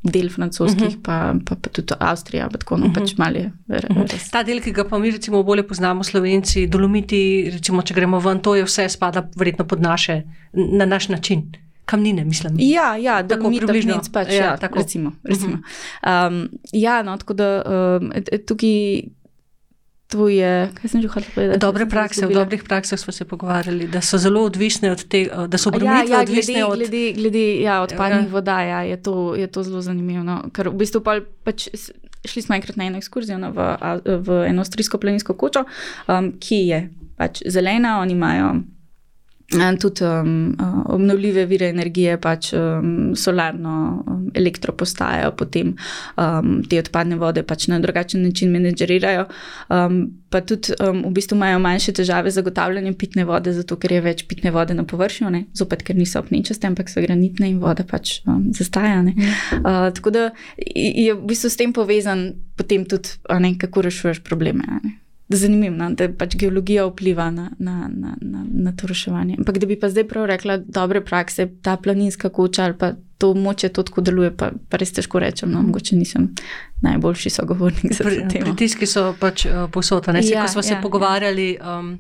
Del francoskih, uh -huh. pa, pa, pa tudi Avstrija, pa tako no, uh -huh. pač malo je. Uh -huh. Ta del, ki ga pa mi recimo bolje poznamo, slovenci, dolomiti, recimo, če gremo ven, to je vse spada verjetno pod naše, na naš način. Kamnine, mislim. Ja, ja da lahko približno pač, ja, ja, tako recimo. recimo. Uh -huh. um, ja, no, tako da um, tukaj tvoje, kaj sem že hotel povedati? Dobre prakse, v dobrih praksah smo se pogovarjali, da so zelo odvisne od tega, da so obremenitve ja, ja, odvisne glede, od glede, glede ja, odpadnih ja. voda. Ja, je, to, je to zelo zanimivo. No? Ker v bistvu pa, pač šli smo enkrat na eno ekskurzijo no, v, v eno avstrijsko planinsko kočo, um, ki je pač zelena, oni imajo tudi um, obnovljive vire energije, pač um, solarno um, elektropostajo, potem um, te odpadne vode pač na drugačen način menedžerirajo. Um, pa tudi um, v bistvu imajo manjše težave z zagotavljanjem pitne vode, zato ker je več pitne vode na površju, ne? zopet, ker niso opnečaste, ampak so granitne in voda pač um, zastajane. Uh, tako da je v bistvu s tem povezan potem tudi, ne, kako rešuješ probleme. Ne? Zanimivo, no, da pač geologija vpliva na, na, na, na, na to reševanje. Ampak da bi pa zdaj prav rekla, dobre prakse, ta planinska koča ali pa to moče, to tako deluje, pa, pa res težko rečem. No, mogoče nisem najboljši sogovornik za to. Pritiski so pač uh, posotane. Ja, ko smo ja, se ja. pogovarjali um,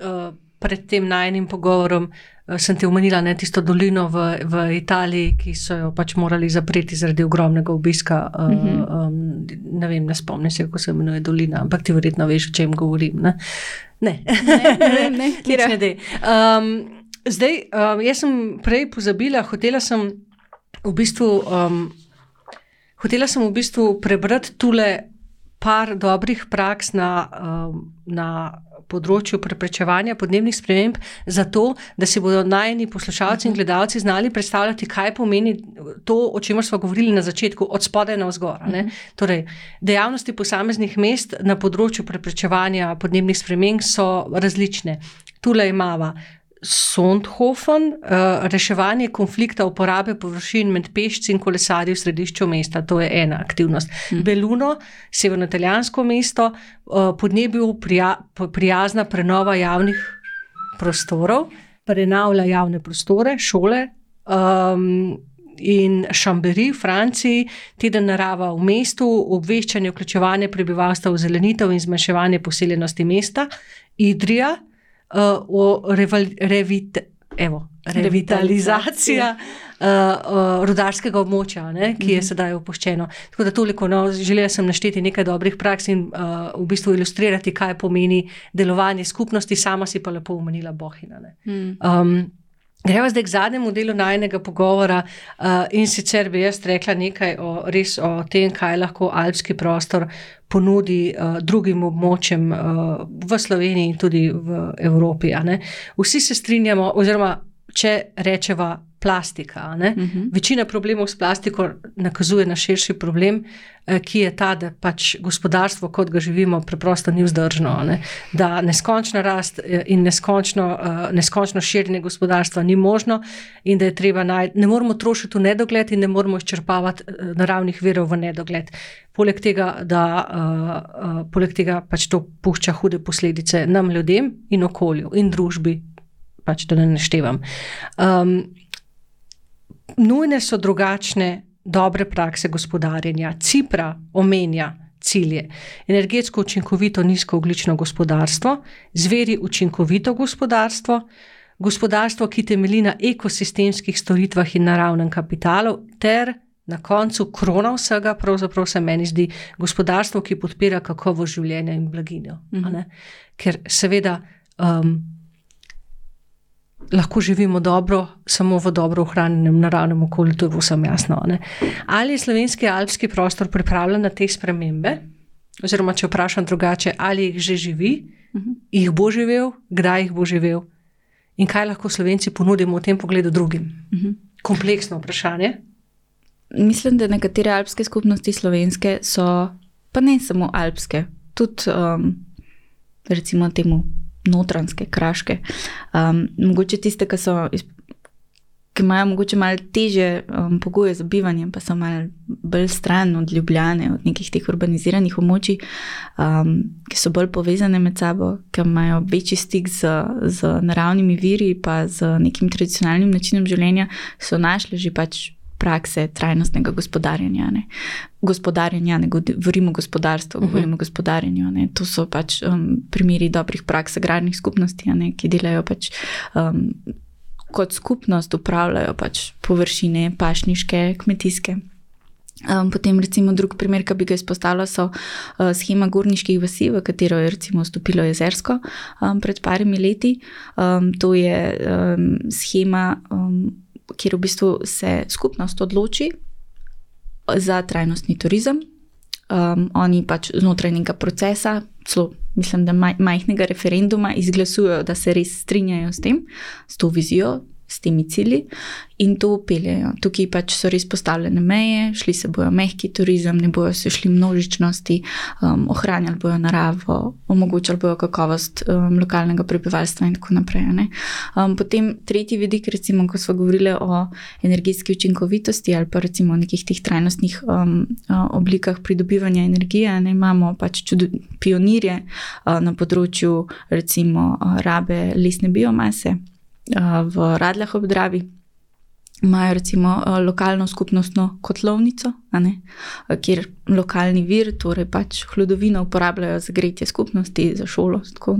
uh, pred tem najnim pogovorom, Eh, sem ti omenila ne, tisto dolino v, v Italiji, ki so jo pač morali zapreti zaradi ogromnega obiska. Uh, um, ne vem, ne spomnim se, kako se imenuje dolina, ampak ti verjetno veš, o čem govorim. Ne, ne, ne, ne, ne, ne, ne. Um, zdaj, um, jaz sem prej pozabila, hotela sem v bistvu, um, hotela sem v bistvu prebrati tule par dobrih praks na. Um, na področju preprečevanja podnebnih sprememb, zato da si bodo najni poslušalci in mhm. gledalci znali predstavljati, kaj pomeni to, o čemer smo govorili na začetku, od spodaj na vzgor. Mhm. Torej, dejavnosti posameznih mest na področju preprečevanja podnebnih sprememb so različne. Tule imamo Sondhofen, uh, reševanje konflikta uporabe površin med pešci in kolesarji v središču mesta, to je ena aktivnost. Hmm. Beluno, severno-italijansko mesto, uh, podnebju prija, prijazna prenova javnih prostorov, prenavlja javne prostore, šole. Um, In Šamberi v Franciji, teden narava v mestu, obveščanje, vključevanje prebivalstva v zelenitev in zmanjševanje poseljenosti mesta, Idrija, uh, o revit, evo, revitalizacija uh, uh, rudarskega območja, ne, ki je mhm. sedaj opuščeno. Tako da toliko, no, želela sem našteti nekaj dobrih praks in uh, v bistvu ilustrirati, kaj pomeni delovanje skupnosti, sama si pa lepo umenila Bohina. Mhm. Um, Gremo zdaj k zadnjemu delu najnega pogovora uh, in sicer bi jaz rekla nekaj o, res o tem, kaj lahko alpski prostor ponudi uh, drugim območjem uh, v Sloveniji in tudi v Evropi. Vsi se strinjamo, oziroma če rečemo plastika. Uh mhm. -huh. Večina problemov s plastiko nakazuje na širši problem, eh, ki je ta, da pač gospodarstvo, kot ga živimo, preprosto ni vzdržno. Ne? Da neskončna rast eh, in neskončno, uh, neskončno širjenje gospodarstva ni možno, in da je treba najti, ne moramo trošiti v nedogled in ne moramo izčrpavati naravnih virov v nedogled. Poleg tega, da uh, uh, poleg tega pač to pušča hude posledice nam, ljudem in okolju in družbi. Pač, da ne naštevam. Um, nujne so drugačne dobre prakse gospodarjenja. Cipra omenja cilje: energetsko učinkovito, nizkooglično gospodarstvo, zveri učinkovito gospodarstvo, gospodarstvo, ki temelji na ekosistemskih storitvah in naravnem kapitalu, ter na koncu krona vsega, pravzaprav se meni zdi gospodarstvo, ki podpira kakovo življenja in blaginjo. Mhm. Ker seveda. Um, lahko živimo dobro, samo v dobro ohranjenem naravnem okolju, to je vsem jasno. Ne? Ali je slovenski alpski prostor pripravljen na te spremembe? Oziroma, če vprašam drugače, ali jih že živi, uh mhm. -huh. jih bo živel, kdaj jih bo živel in kaj lahko slovenci ponudimo v tem pogledu drugim? Uh mhm. -huh. Kompleksno vprašanje. Mislim, da nekatere alpske skupnosti slovenske so, pa ne samo alpske, tudi um, recimo temu notranske, kraške. Um, mogoče tiste, ki, so, ki imajo mogoče malo teže um, pogoje za bivanje, pa so malo bolj stran od Ljubljane, od nekih teh urbaniziranih območij, um, ki so bolj povezane med sabo, ki imajo večji stik z, z naravnimi viri, pa z nekim tradicionalnim načinom življenja, so našli že pač prakse trajnostnega gospodarjenja. Ne. Gospodarjenja, ne govorimo o gospodarstvu, uh -huh. govorimo o gospodarjenju. Ne. To so pač um, primeri dobrih praks agrarnih skupnosti, ne, ki delajo pač. Um, Kot skupnost upravljajo pač površine, pašniške, kmetijske. Um, potem, recimo, drug primer, ki bi ga izpostavila, so uh, schema gorniških vasi, v katero je recimo vstopilo jezersko um, pred parimi leti. Um, to je um, schema um, kjer v bistvu se skupnost odloči za trajnostni turizem. um, oni pač znotraj nekega procesa, celo mislim, da maj, majhnega referenduma, izglasujejo, da se res strinjajo s tem, s to vizijo, s temi cilji in to upeljajo. Tukaj pač so res postavljene meje, šli se bojo mehki turizem, ne bojo se šli množičnosti, um, ohranjali bojo naravo, omogočali bojo kakovost um, lokalnega prebivalstva in tako naprej. Um, potem tretji vidik, recimo, ko smo govorili o energijski učinkovitosti ali pa recimo o nekih teh trajnostnih um, oblikah pridobivanja energije, ne imamo pač čudo, pionirje uh, na področju recimo uh, rabe lesne biomase v Radljah ob Dravi. Imajo recimo lokalno skupnostno kotlovnico, kjer lokalni vir, torej pač hladovino, uporabljajo za gretje skupnosti, za šolo. Tako,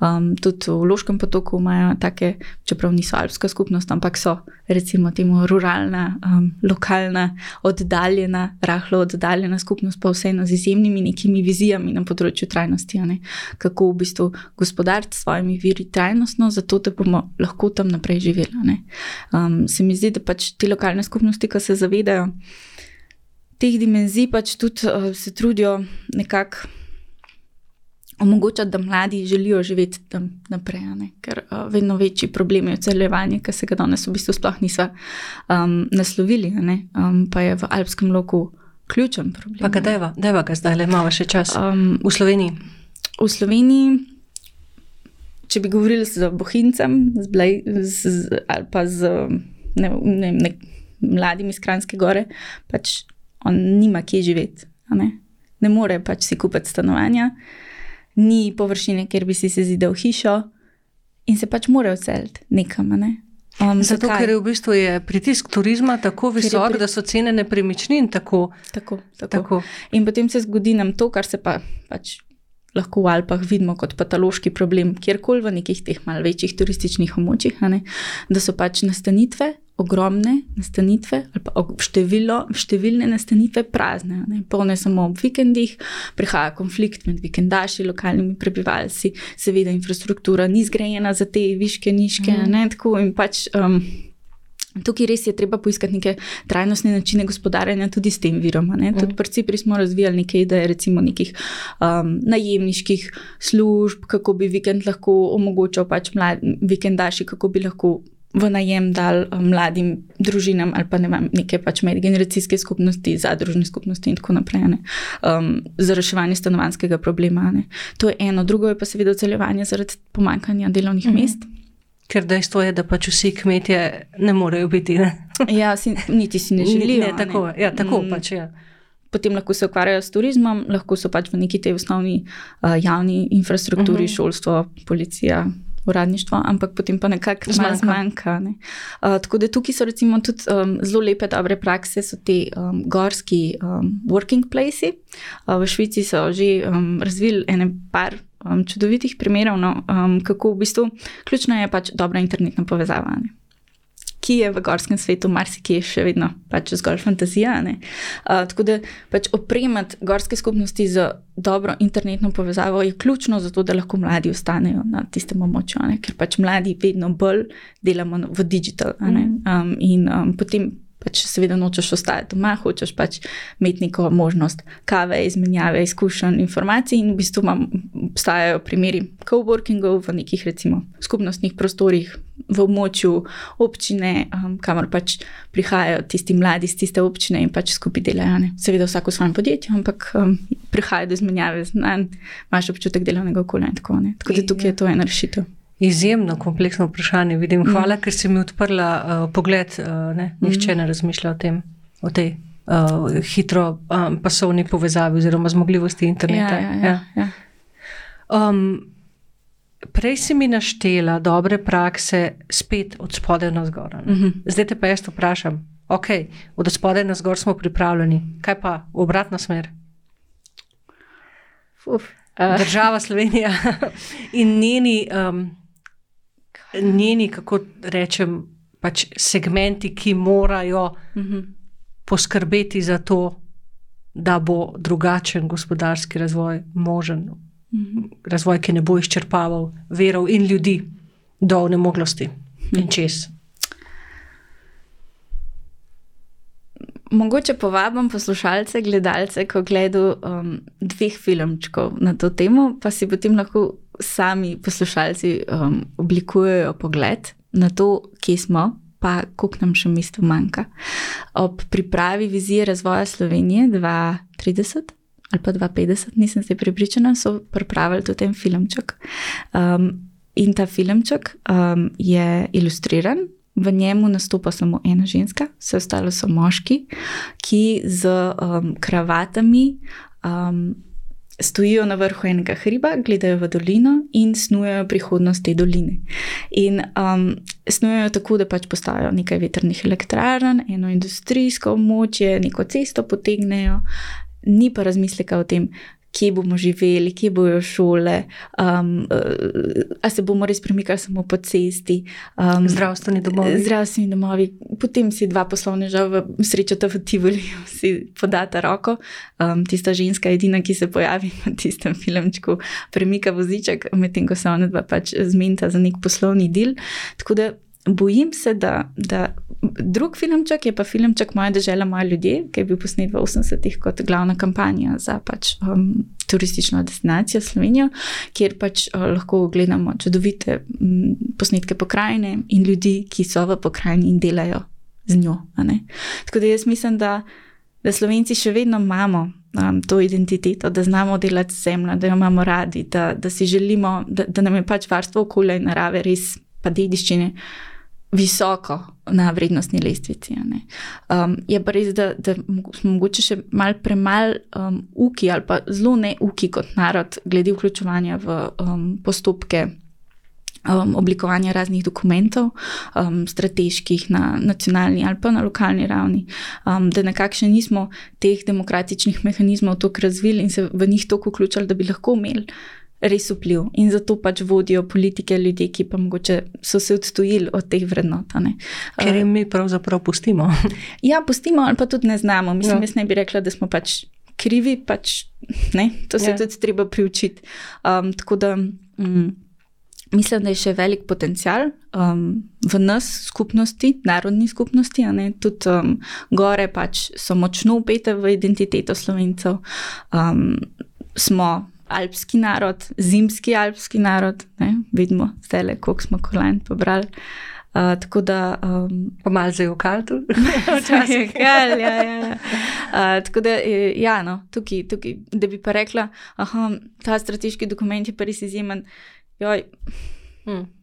um, tudi v Loškem potoku imajo take, čeprav niso alpska skupnost, ampak so recimo temu ruralna, um, lokalna, oddaljena, rahlo oddaljena skupnost, pa vseeno z izjemnimi nekimi vizijami na področju trajnosti. Kako v bistvu gospodariti s svojimi viri trajnostno, zato da bomo lahko tam naprej živeli. Um, se mi zdi, da pač te lokalne skupnosti, ki se zavedajo teh dimenzij pač tudi uh, se trudijo nekako omogočati, da mladi želijo živeti tam naprej. Ker uh, vedno večji problem je odseljevanje, ki se ga danes v bistvu sploh nismo um, naslovili, um, pa je v alpskem loku ključen problem. Pa je, da je ga zdaj, le imamo še čas um, v Sloveniji? V Sloveniji. Če bi govorili z Bohincem, z Blej, z, z, ali pa z ne, ne, ne, mladimi iz Kranjske gore, pač on nima kje živeti. Ne? ne more pač si kupiti stanovanja, ni površine, kjer bi si se zidal hišo in se pač mora odseliti nekam. Ne? Um, Zato, zakaj? ker je v bistvu je pritisk turizma tako visok, pri... da so cene nepremičnin tako. Tako, tako. tako. In potem se zgodi nam to, kar se pa pač. Lahko v Alpah vidimo kot patološki problem, kjerkoli v nekih teh malce večjih turističnih območjih, da so pač nastanitve ogromne nastanitve, ali pa število, številne nastanitve prazne, ne, polne samo ob vikendih, prihaja konflikt med vikendaši, lokalnimi prebivalci, seveda infrastruktura ni zgrajena za te viške, niške. Mm. Ne, tako, pač, um, tukaj res je treba poiskati neke trajnostne načine gospodarjenja tudi s tem virom. Mm. Tudi pri Cipri smo razvijali nekaj idej, recimo nekih um, najemniških služb, kako bi vikend lahko omogočal pač mladim vikendaši, kako bi lahko v najem dal um, mladim družinam ali pa ne vem, neke pač medgeneracijske skupnosti, zadružne skupnosti in tako naprej, um, za reševanje stanovanskega problema. Ne. To je eno, drugo je pa seveda odseljevanje zaradi pomankanja delovnih mm -hmm. mest. Ker dejstvo je, da pač vsi kmetje ne morejo biti. Ne? ja, si, niti si ne želijo. Ne, tako ne. Ja, tako mm. pač je. Ja. Potem lahko se ukvarjajo s turizmom, lahko so pač v neki tej osnovni uh, javni infrastrukturi, mm -hmm. šolstvo, policija, uradništvo, ampak potem pa nekako zmanjka. zmanjka ne. uh, tako da tukaj so recimo tudi um, zelo lepe, dobre prakse, so ti um, gorski um, working places. Uh, v Švici so že um, razvili ene par. Um, čudovitih primerov, no, um, kako v bistvu ključna je pač dobra internetna povezava. Ne ki je v gorskem svetu marsikje še vedno pač zgolj fantazija. Uh, tako da pač opremati gorske skupnosti z dobro internetno povezavo je ključno za to, da lahko mladi ostanejo na tistem območju, ker pač mladi vedno bolj delamo v digital. Mm. Um, in um, potem pač seveda nočeš ostati doma, hočeš pač imeti neko možnost kave, izmenjave izkušenj, informacij. In v bistvu imam, obstajajo primeri coworkingov v nekih recimo skupnostnih prostorih. V območju občine, um, kamor pač prihajajo tisti mladi iz tiste občine in pač skupaj delajo. Ne? Seveda, vsako svoje podjetje, ampak um, prihaja do izmenjave znanj, imaš občutek delovnega okolja in tako naprej. Tako da tukaj je to ena rešitev. Izjemno kompleksno vprašanje. Vidim. Hvala, mm. ker si mi odprla uh, pogled. Uh, ne? Nihče mm. ne razmišlja o tem, o tej uh, hitro um, pasovni povezavi oziroma zmogljivosti interneta. Ja, ja, ja, ja. Um, prej si mi naštela dobre prakse, spet od spodaj na zgor. Mm -hmm. Zdaj te pa jaz vprašam, ok, od spodaj na zgor smo pripravljeni, kaj pa v obratno smer? Uf. Država Slovenija in njeni. Um, njeni, kako rečem, pač segmenti, ki morajo uh mhm. -huh. poskrbeti za to, da bo drugačen gospodarski razvoj možen. Uh mhm. -huh. Razvoj, ki ne bo izčrpaval verov in ljudi do nemoglosti uh -huh. in mhm. čez. mogoče povabim poslušalce, gledalce, ko gledajo um, dveh filmčkov na to temo, pa si potem lahko sami poslušalci um, oblikujejo pogled na to, kje smo, pa koliko nam še mesto manjka. Ob pripravi vizije razvoja Slovenije 2030 ali pa 2050, nisem se pripričana, so pripravili tudi ten filmček. Um, in ta filmček um, je ilustriran. V njemu nastopa samo ena ženska, vse ostalo so moški, ki z um, kravatami um, stojijo na vrhu enega hriba, gledajo v dolino in snujejo prihodnost te doline. In um, snujejo tako, da pač postavijo nekaj vetrnih elektrarn, eno industrijsko območje, neko cesto potegnejo, ni pa razmisleka o tem, kje bomo živeli, kje bojo šole, um, uh, ali se bomo res premikali samo po cesti. Um, zdravstveni domovi. Zdravstveni domovi. Potem si dva poslovneža v srečata v Tivoli, si podata roko. Um, tista ženska edina, ki se pojavi na tistem filmčku, premika voziček, medtem ko se ona dva pač zmenta za nek poslovni del. Tako da bojim se, da, da drug filmček je pa filmček Moja država, moja ljudje, ki je bil posnet v 80-ih kot glavna kampanja za pač, um, turistično destinacijo Slovenijo, kjer pač uh, lahko gledamo čudovite um, posnetke pokrajine in ljudi, ki so v pokrajini in delajo z njo. Tako da jaz mislim, da, da Slovenci še vedno imamo. Um, to identiteto, da znamo delati z zemljo, da jo imamo radi, da, da si želimo, da, da nam je pač varstvo okolja in narave, res pa dediščine, visoko na vrednostni lestvici. Um, je pa res, da, da smo morda še mal premalo um, uki ali pa zelo ne uki kot narod, glede vključevanja v um, postopke. Um, oblikovanje raznih dokumentov, um, strateških na nacionalni ali pa na lokalni ravni, um, da nekako še nismo teh demokratičnih mehanizmov tako razvili in se v njih tako vključili, da bi lahko imeli res vpliv in zato pač vodijo politike ljudi, ki pa mogoče so se odstojili od teh vrednot. Ker jim mi pravzaprav pustimo. ja, pustimo, ali pa tudi ne znamo. Mislim, ja. jaz ne bi rekla, da smo pač krivi, pač ne, to se ja. tudi treba priučiti. Um, tako da. Mm, Mislim, da je še velik potencial um, v nas, skupnosti, narodni skupnosti, tudi um, gore pač so močno upete v identiteto slovencev. Um, smo alpski narod, zimski alpski narod, ne? vidimo zdaj le, koliko smo kolajn pobrali. Uh, tako da. Um, pa malo zdaj v kaltu. Včasih je kal, ja. ja, ja. Uh, tako da, ja, no, tukaj, tukaj, da bi pa rekla, da ta strateški dokument je pa res izjemen. Joj, hmm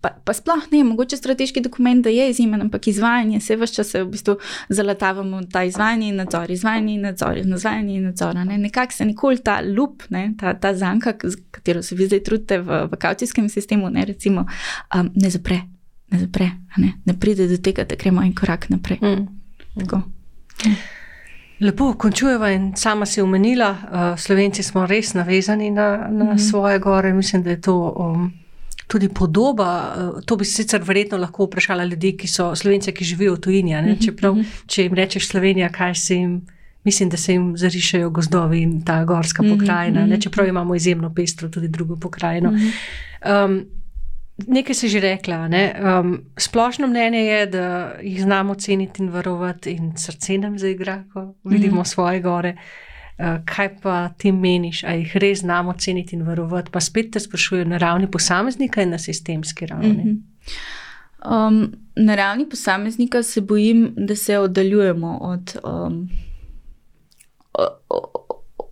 pa, pa sploh ne, mogoče strateški dokument je izjemen, ampak izvajanje, vse vse čas se v bistvu zalatavamo ta izvajanje in nadzor, izvajanje in nadzor, izvajanje in nadzor. Ne? Nekako se nikoli ta lup, ne? ta, ta zanka, katero se vi zdaj trudite v, v kaucijskem sistemu, ne, recimo, um, ne zapre, ne zapre, ne? ne pride do tega, da gremo en korak naprej. Mm. Lepo, končujemo in sama si omenila, uh, Slovenci smo res navezani na, na mm -hmm. svoje gore. Mislim, da je to um, tudi podoba. Eh, to bi sicer verjetno lahko vprašala ljudi, ki so slovenci, ki živijo v tujini. Mhm, Čeprav, mhm. če jim rečeš Slovenija, kaj se jim. Mislim, da se jim zarišajo gozdovi in ta gorska mhm, pokrajina, mm -hmm. čeprav imamo izjemno pestro tudi drugo pokrajino. Mm -hmm. um, nekaj si že rekla. Um, splošno mnenje je, da jih znamo ceniti in varovati, in srce nam zaigra, ko vidimo mm -hmm. svoje gore. Uh, kaj pa ti meniš, ali jih res znamo ceniti in varovati? Pa spet te sprašujem na ravni posameznika in na sistemski ravni. Mm -hmm. um, na ravni posameznika se bojim, da se oddaljujemo od, um,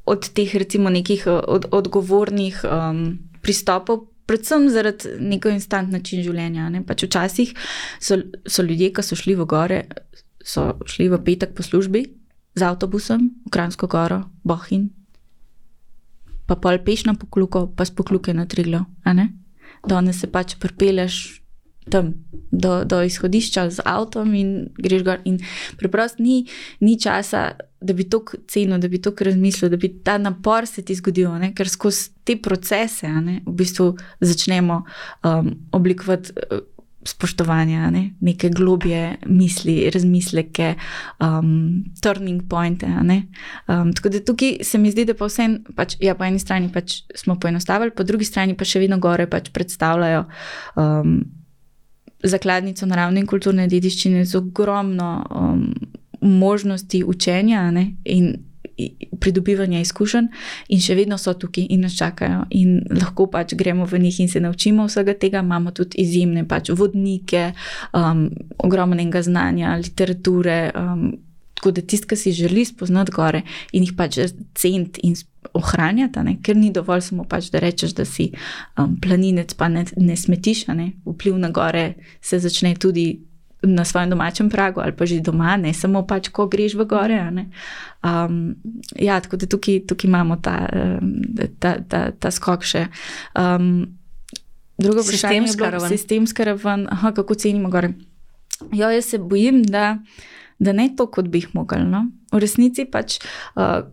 od teh, recimo, nekih od, odgovornih um, pristopov. Predvsem zaradi neko instant način življenja. Ne? Pač včasih so, so ljudje, ki so šli v gore, so šli v petek po službi, z avtobusom v Kransko goro, Bohin, pa pol peš na pokluko, pa spokluke na triglo. Danes se pač pripeleš tam do, do izhodišča z avtom in greš gor. In preprosto ni, ni časa, da bi to cenil, da bi to razmislil, da bi ta napor se ti zgodil, ne? ker skozi te procese ne, v bistvu začnemo um, oblikovati. Spoštovanja, ne? neke globje misli, razmisleke, um, turning pointe. Um, tako da tukaj se mi zdi, da pa vse, pač, ja, po eni strani pač smo poenostavili, po drugi strani pa še vedno gore pač predstavljajo. Um, Zakladnico naravne in kulturne dediščine z ogromno um, možnosti učenja ne, in pridobivanja izkušenj, in še vedno so tukaj in nas čakajo. In lahko pač gremo v njih in se naučimo vsega tega. Imamo tudi izjemne pač vodnike, um, ogromnega znanja, literature. Um, tako da tisti, ki si želi spoznati gore in jih pač cent in ohranjati, ne? ker ni dovolj samo pač, da rečeš, da si um, planinec, pa ne, ne smetiš. Ne? Vpliv na gore se začne tudi na svojem domačem pragu ali pa že doma, ne samo pač, ko greš v gore. Um, ja, tako da tukaj, tukaj imamo ta, ta, ta, ta skok še. Um, drugo vprašanje je bilo sistemska raven, aha, kako cenimo gore. Jo, jaz se bojim, da, da ne to, kot bi jih mogli. No? V resnici pač. Uh,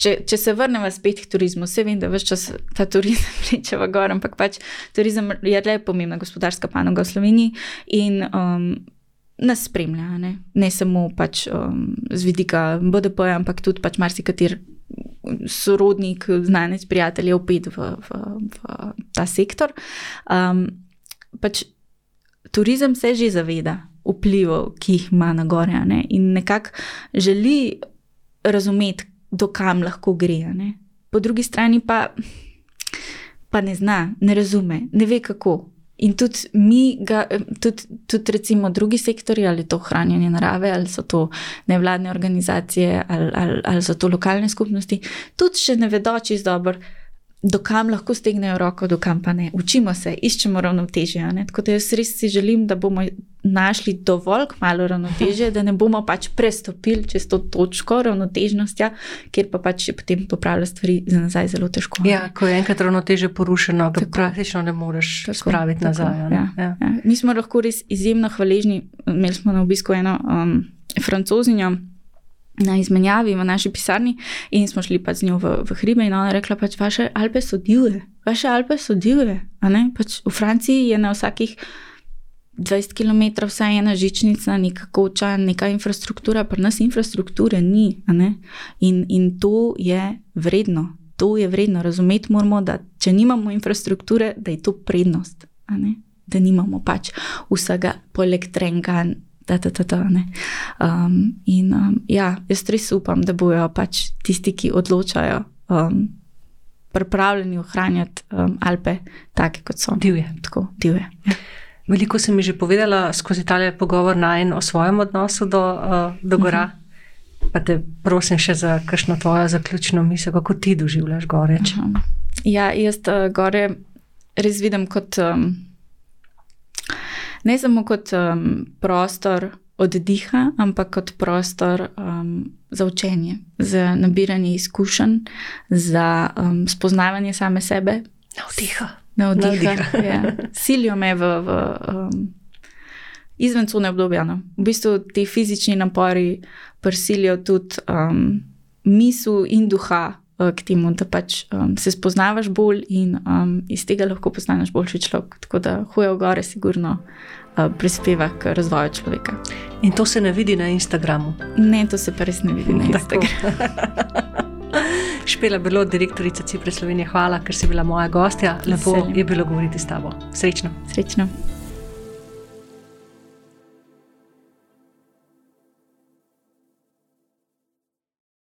Če, če se vrnemo spet k turizmu, vse vem, da več čas ta turizem reče v gor, ampak pač turizem je le pomembna gospodarska panoga v Sloveniji in um, nas spremlja, ne, ne samo pač, um, z vidika BDP, ampak tudi pač marsikater sorodnik, znanec, prijatelj je opet v, v, v ta sektor. Um, pač turizem se že zaveda vplivov, ki jih ima na gore ne, in nekako želi razumeti, dokam lahko gre. Ne? Po drugi strani pa, pa ne zna, ne razume, ne ve kako. In tudi mi, ga, tudi, tudi recimo drugi sektori, ali to hranjenje narave, ali so to nevladne organizacije, ali, ali, ali so to lokalne skupnosti, tudi še ne vedo čisto dobro dokam lahko stegnejo roko, dokam pa ne. Učimo se, iščemo ravnotežje. Tako da jaz res si želim, da bomo našli dovolj malo ravnotežja, da ne bomo pač prestopili čez to točko ravnotežnosti, kjer pa pač je potem popravljati stvari za nazaj zelo težko. Ja, ko je enkrat ravnotežje porušeno, ga praktično ne moreš tako, spraviti tako, nazaj. Ja, ja. Ja. Mi smo lahko res izjemno hvaležni. Imeli smo na obisku eno um, francozinjo na izmenjavi v naši pisarni in smo šli pa z njo v, v hribe in ona je rekla, pač vaše Alpe so divje, vaše Alpe so divje. Pač v Franciji je na vsakih 20 km vsaj ena žičnica, neka koča, neka infrastruktura, pa nas infrastrukture ni. In, in to je vredno. To je vredno razumeti, moramo, da če nimamo infrastrukture, da je to prednost, da nimamo pač vsega poleg trenka, da, da, da, da, um, in um, ja, jaz res upam, da bojo pač tisti, ki odločajo, um, pripravljeni ohranjati um, Alpe, take kot so. Divje. Tako, divje. Ja. Veliko sem že povedala skozi ta pogovor naj o svojem odnosu do, uh, do gora. Uh -huh. Pa te prosim še za kakšno tvojo zaključno misel, kako ti doživljaš gore. Uh -huh. Ja, jaz uh, gore res vidim kot. Um, ne samo kot um, prostor oddiha, ampak kot prostor um, za učenje, za nabiranje izkušenj, za um, spoznavanje same sebe. Navdiha. Navdiha. Ja. Silijo me v, v um, izven cune obdobja. No. V bistvu ti fizični napori prisilijo tudi um, misel in duha. Uh, k temu, da pač um, se spoznavaš bolj in um, iz tega lahko postaneš boljši človek. Tako da hoje v gore, sigurno uh, prispeva k razvoju človeka. In to se ne vidi na Instagramu. Ne, to se pa res ne vidi na Instagramu. Špela bilo direktorica Cipre Slovenije, hvala, ker si bila moja gostja. Lepo je bilo govoriti s tabo. Srečno. Srečno.